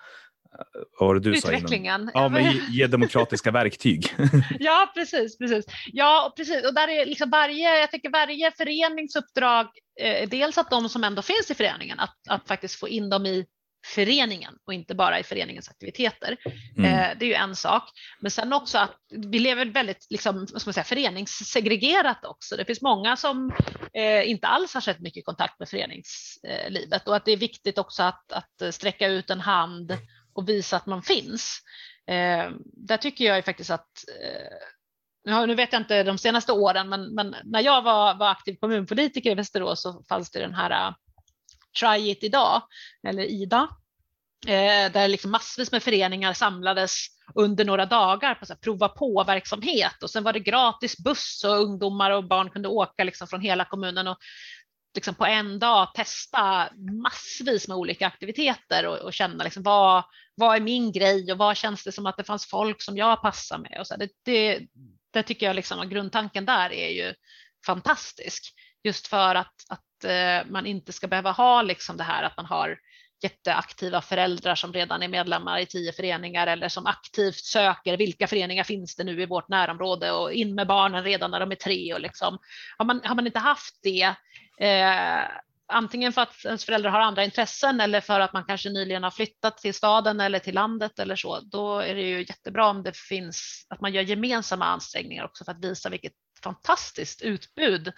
vad var det du Utvecklingen. Sa ja, men ge, ge demokratiska *laughs* verktyg. ja, precis, precis. Ja, precis. Och där är liksom varje, jag tycker varje föreningsuppdrag, eh, dels att de som ändå finns i föreningen, att, att faktiskt få in dem i föreningen och inte bara i föreningens aktiviteter. Mm. Eh, det är ju en sak. Men sen också att vi lever väldigt liksom, vad ska man säga, föreningssegregerat också. Det finns många som eh, inte alls har sett mycket kontakt med föreningslivet och att det är viktigt också att, att sträcka ut en hand och visa att man finns. Eh, där tycker jag faktiskt att nu vet jag inte de senaste åren, men, men när jag var, var aktiv kommunpolitiker i Västerås så fanns det den här Try It idag, eller IDA, eh, där liksom massvis med föreningar samlades under några dagar på så här, prova på-verksamhet och sen var det gratis buss och ungdomar och barn kunde åka liksom från hela kommunen och liksom på en dag testa massvis med olika aktiviteter och, och känna liksom vad, vad är min grej och vad känns det som att det fanns folk som jag passar med. Och så det, det, det tycker jag liksom, grundtanken där är ju fantastisk just för att, att eh, man inte ska behöva ha liksom det här att man har jätteaktiva föräldrar som redan är medlemmar i tio föreningar eller som aktivt söker vilka föreningar finns det nu i vårt närområde och in med barnen redan när de är tre. Och liksom, har, man, har man inte haft det, eh, antingen för att ens föräldrar har andra intressen eller för att man kanske nyligen har flyttat till staden eller till landet eller så, då är det ju jättebra om det finns, att man gör gemensamma ansträngningar också för att visa vilket fantastiskt utbud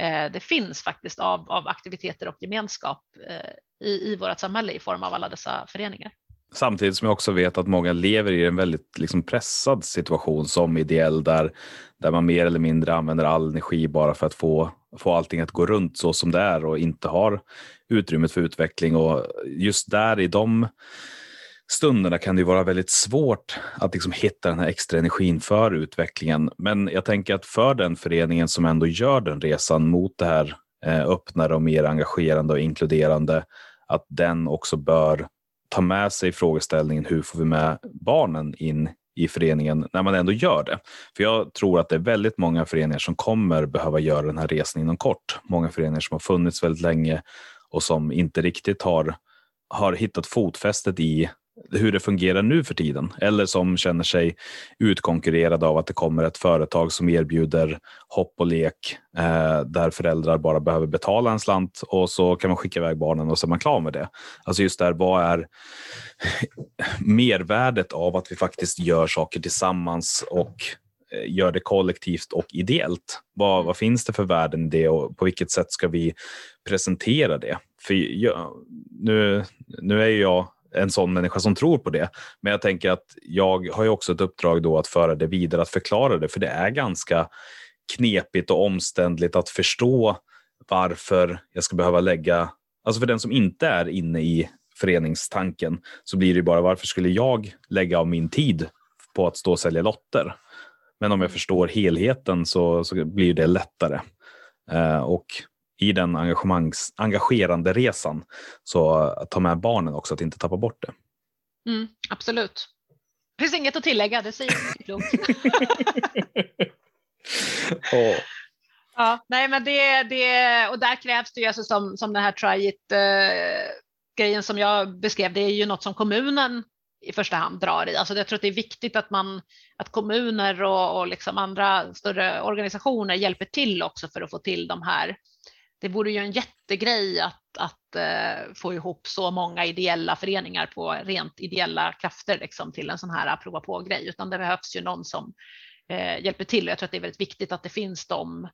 eh, det finns faktiskt av, av aktiviteter och gemenskap eh, i, i vårt samhälle i form av alla dessa föreningar. Samtidigt som jag också vet att många lever i en väldigt liksom pressad situation som ideell där, där man mer eller mindre använder all energi bara för att få, få allting att gå runt så som det är och inte har utrymmet för utveckling. Och just där i de stunderna kan det vara väldigt svårt att liksom hitta den här extra energin för utvecklingen. Men jag tänker att för den föreningen som ändå gör den resan mot det här eh, öppnare och mer engagerande och inkluderande, att den också bör ta med sig frågeställningen hur får vi med barnen in i föreningen när man ändå gör det. För jag tror att det är väldigt många föreningar som kommer behöva göra den här resan inom kort. Många föreningar som har funnits väldigt länge och som inte riktigt har, har hittat fotfästet i hur det fungerar nu för tiden eller som känner sig utkonkurrerade av att det kommer ett företag som erbjuder hopp och lek eh, där föräldrar bara behöver betala en slant och så kan man skicka iväg barnen och så är man klar med det. Alltså just där, vad är mervärdet av att vi faktiskt gör saker tillsammans och eh, gör det kollektivt och ideellt. Vad, vad finns det för värden i det och på vilket sätt ska vi presentera det? För jag, nu, nu är jag en sån människa som tror på det. Men jag tänker att jag har ju också ett uppdrag då att föra det vidare, att förklara det, för det är ganska knepigt och omständligt att förstå varför jag ska behöva lägga, alltså för den som inte är inne i föreningstanken så blir det bara varför skulle jag lägga av min tid på att stå och sälja lotter? Men om jag förstår helheten så, så blir det lättare. Eh, och i den engagemangs, engagerande resan. Så ta med barnen också, att inte tappa bort det. Mm, absolut. Det finns inget att tillägga, det säger du klokt. *laughs* *laughs* oh. Ja, nej men det, det, och där krävs det ju alltså som, som den här try it eh, grejen som jag beskrev, det är ju något som kommunen i första hand drar i. Alltså jag tror att det är viktigt att, man, att kommuner och, och liksom andra större organisationer hjälper till också för att få till de här det vore ju en jättegrej att, att eh, få ihop så många ideella föreningar på rent ideella krafter liksom, till en sån här eh, prova på-grej, utan det behövs ju någon som eh, hjälper till. Och jag tror att det är väldigt viktigt att det finns de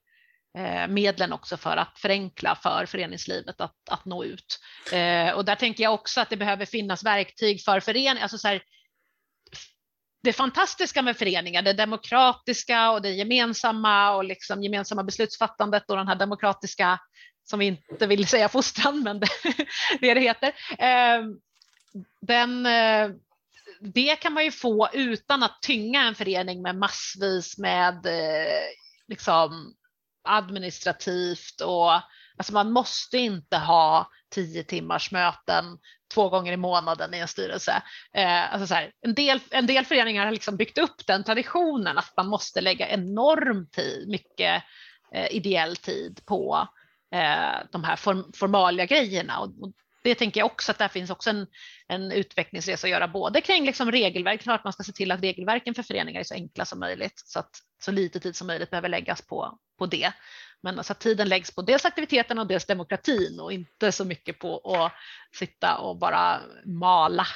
eh, medlen också för att förenkla för föreningslivet att, att nå ut. Eh, och där tänker jag också att det behöver finnas verktyg för föreningar, alltså så här, det fantastiska med föreningar, det demokratiska och det gemensamma och liksom gemensamma beslutsfattandet och den här demokratiska, som vi inte vill säga fostran, men *laughs* det, det, det heter. Ehm, den, eh, det kan man ju få utan att tynga en förening med massvis med eh, liksom, administrativt och alltså man måste inte ha tio timmars möten två gånger i månaden i en styrelse. Eh, alltså så här, en, del, en del föreningar har liksom byggt upp den traditionen att man måste lägga enorm tid, mycket eh, ideell tid på eh, de här form, formalia grejerna. Och, och, det tänker jag också att där finns också en, en utvecklingsresa att göra både kring liksom regelverk, klart man ska se till att regelverken för föreningar är så enkla som möjligt så att så lite tid som möjligt behöver läggas på, på det. Men alltså att tiden läggs på dels aktiviteten och dels demokratin och inte så mycket på att sitta och bara mala.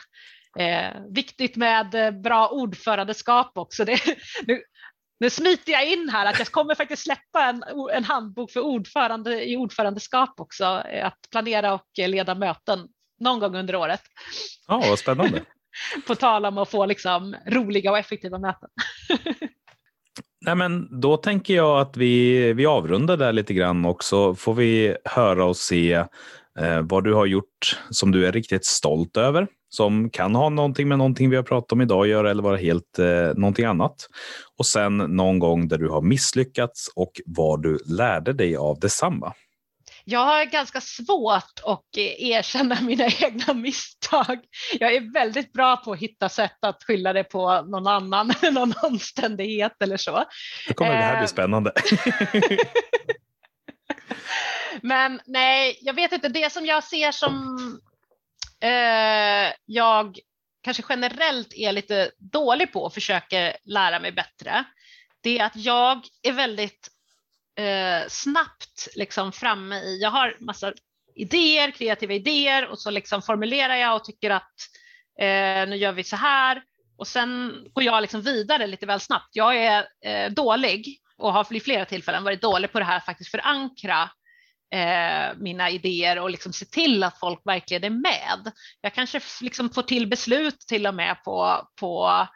Eh, viktigt med eh, bra ordförandeskap också. Det, nu, nu smiter jag in här att jag kommer faktiskt släppa en, en handbok för ordförande i ordförandeskap också, eh, att planera och leda möten någon gång under året. Ja, vad spännande. *laughs* på tal om att få liksom roliga och effektiva möten. *laughs* Nej, men då tänker jag att vi, vi avrundar där lite grann och så får vi höra och se eh, vad du har gjort som du är riktigt stolt över, som kan ha någonting med någonting vi har pratat om idag att göra eller vara helt eh, någonting annat. Och sen någon gång där du har misslyckats och vad du lärde dig av detsamma. Jag har ganska svårt att erkänna *laughs* mina egna misstag. Jag är väldigt bra på att hitta sätt att skylla det på någon annan, *laughs* någon omständighet eller så. Nu kommer det här bli eh, spännande. *laughs* Men nej, jag vet inte. Det som jag ser som eh, jag kanske generellt är lite dålig på och försöker lära mig bättre, det är att jag är väldigt eh, snabbt liksom framme i, jag har massa idéer, kreativa idéer och så liksom formulerar jag och tycker att eh, nu gör vi så här och sen går jag liksom vidare lite väl snabbt. Jag är eh, dålig och har vid flera tillfällen varit dålig på det här att faktiskt förankra eh, mina idéer och liksom se till att folk verkligen är med. Jag kanske liksom får till beslut till och med på, på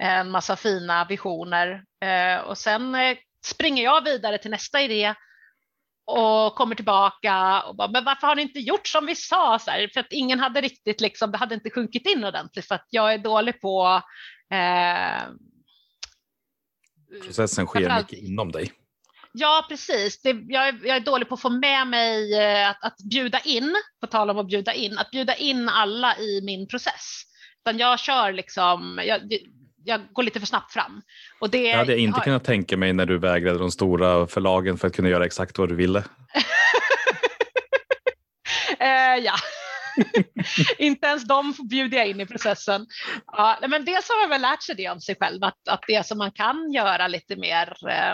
en massa fina visioner eh, och sen eh, springer jag vidare till nästa idé och kommer tillbaka och bara, men varför har ni inte gjort som vi sa? Så här, för att ingen hade riktigt, liksom, det hade inte sjunkit in ordentligt för att jag är dålig på eh, Processen sker mycket inom dig. Ja, precis. Det, jag, är, jag, är, dålig på att få med mig eh, att, att bjuda in, på tal om att bjuda in, att bjuda in alla i min process. Utan jag kör liksom, jag, jag går lite för snabbt fram. Och det, det hade jag inte har... kunnat tänka mig när du vägrade de stora förlagen för att kunna göra exakt vad du ville. *laughs* eh, ja. *laughs* inte ens de bjuder jag in i processen. Ja, men dels har man väl lärt sig det om sig själv, att, att det som man kan göra lite mer eh,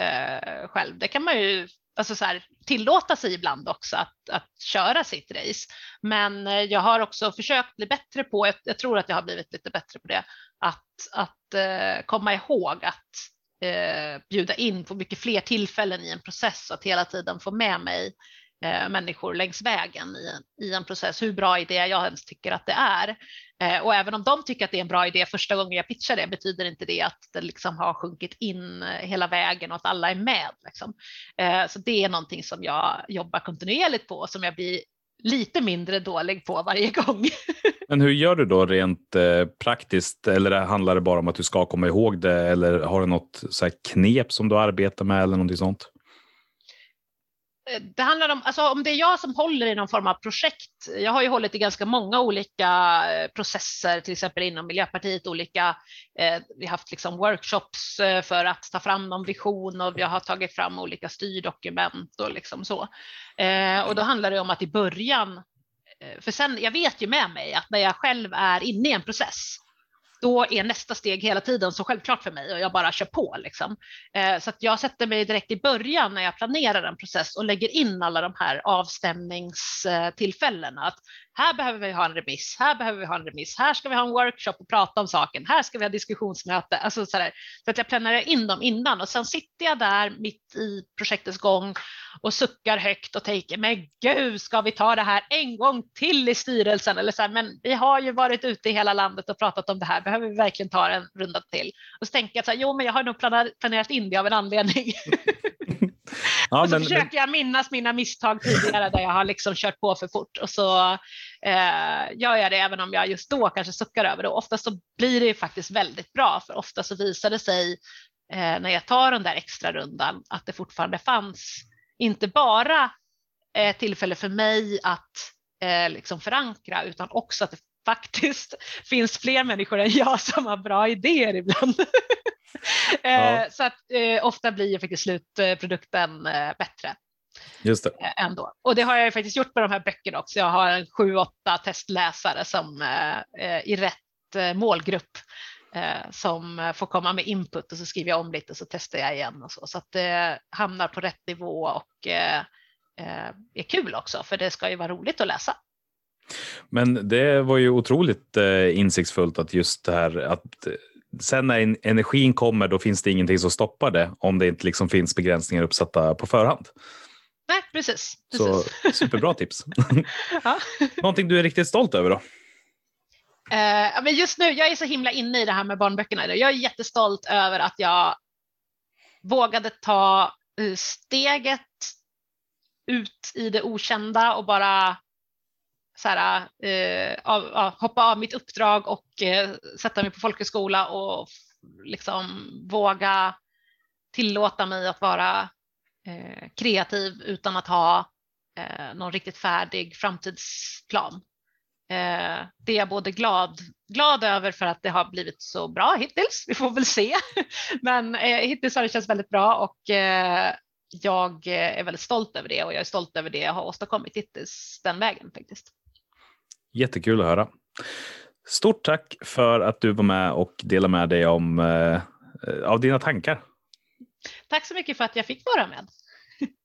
eh, själv, det kan man ju alltså så här, tillåta sig ibland också att, att köra sitt race. Men eh, jag har också försökt bli bättre på, jag, jag tror att jag har blivit lite bättre på det, att, att eh, komma ihåg att eh, bjuda in på mycket fler tillfällen i en process och att hela tiden få med mig eh, människor längs vägen i, i en process, hur bra idé jag ens tycker att det är. Eh, och även om de tycker att det är en bra idé första gången jag pitchar det betyder inte det att det liksom har sjunkit in eh, hela vägen och att alla är med. Liksom. Eh, så det är någonting som jag jobbar kontinuerligt på som jag blir lite mindre dålig på varje *laughs* gång. Men hur gör du då rent eh, praktiskt? Eller handlar det bara om att du ska komma ihåg det? Eller har du något så knep som du arbetar med eller någonting sånt? Det handlar om, alltså om det är jag som håller i någon form av projekt. Jag har ju hållit i ganska många olika eh, processer, till exempel inom Miljöpartiet, olika, eh, vi har haft liksom workshops eh, för att ta fram någon vision och vi har tagit fram olika styrdokument och liksom så. Eh, och då handlar det om att i början, eh, för sen, jag vet ju med mig att när jag själv är inne i en process, då är nästa steg hela tiden så självklart för mig och jag bara kör på. Liksom. Eh, så att jag sätter mig direkt i början när jag planerar en process och lägger in alla de här avstämningstillfällena. Att här behöver vi ha en remiss, här behöver vi ha en remiss, här ska vi ha en workshop och prata om saken, här ska vi ha diskussionsmöte. Alltså så, där, så att jag planerar in dem innan och sen sitter jag där mitt i projektets gång och suckar högt och tänker, men gud, ska vi ta det här en gång till i styrelsen? Eller så här, men vi har ju varit ute i hela landet och pratat om det här, behöver vi verkligen ta en runda till? Och så tänker jag så här, jo, men jag har nog planerat in det av en anledning. *laughs* *laughs* Ja, och så men, försöker jag minnas mina misstag tidigare där jag har liksom kört på för fort och så eh, gör jag det även om jag just då kanske suckar över det. Och ofta så blir det faktiskt väldigt bra för ofta så visar det sig eh, när jag tar den där extra rundan att det fortfarande fanns inte bara eh, tillfälle för mig att eh, liksom förankra utan också att det faktiskt *laughs* finns fler människor än jag *laughs* som har bra idéer ibland. *laughs* ja. Eh, så att eh, ofta blir ju faktiskt slutprodukten eh, bättre. Just det. Ändå. Och det har jag ju faktiskt gjort med de här böckerna också. Jag har en sju, åtta testläsare som i rätt målgrupp som får komma med input och så skriver jag om lite och så testar jag igen och så. Så att det hamnar på rätt nivå och är kul också för det ska ju vara roligt att läsa. Men det var ju otroligt insiktsfullt att just det här att sen när energin kommer, då finns det ingenting som stoppar det om det inte liksom finns begränsningar uppsatta på förhand. Nej, precis. precis. Så *laughs* superbra tips. *laughs* ja. Någonting du är riktigt stolt över då? Uh, men just nu, jag är så himla inne i det här med barnböckerna. Jag är jättestolt över att jag vågade ta eh, steget ut i det okända och bara så här, eh, av, hoppa av mitt uppdrag och eh, sätta mig på folkhögskola och liksom våga tillåta mig att vara eh, kreativ utan att ha eh, någon riktigt färdig framtidsplan. Eh, det är jag både glad, glad över för att det har blivit så bra hittills. Vi får väl se. *laughs* Men eh, hittills har det känts väldigt bra och eh, jag eh, är väldigt stolt över det och jag är stolt över det jag har åstadkommit hittills den vägen faktiskt. Jättekul att höra. Stort tack för att du var med och delade med dig om, eh, eh av dina tankar. Tack så mycket för att jag fick vara med.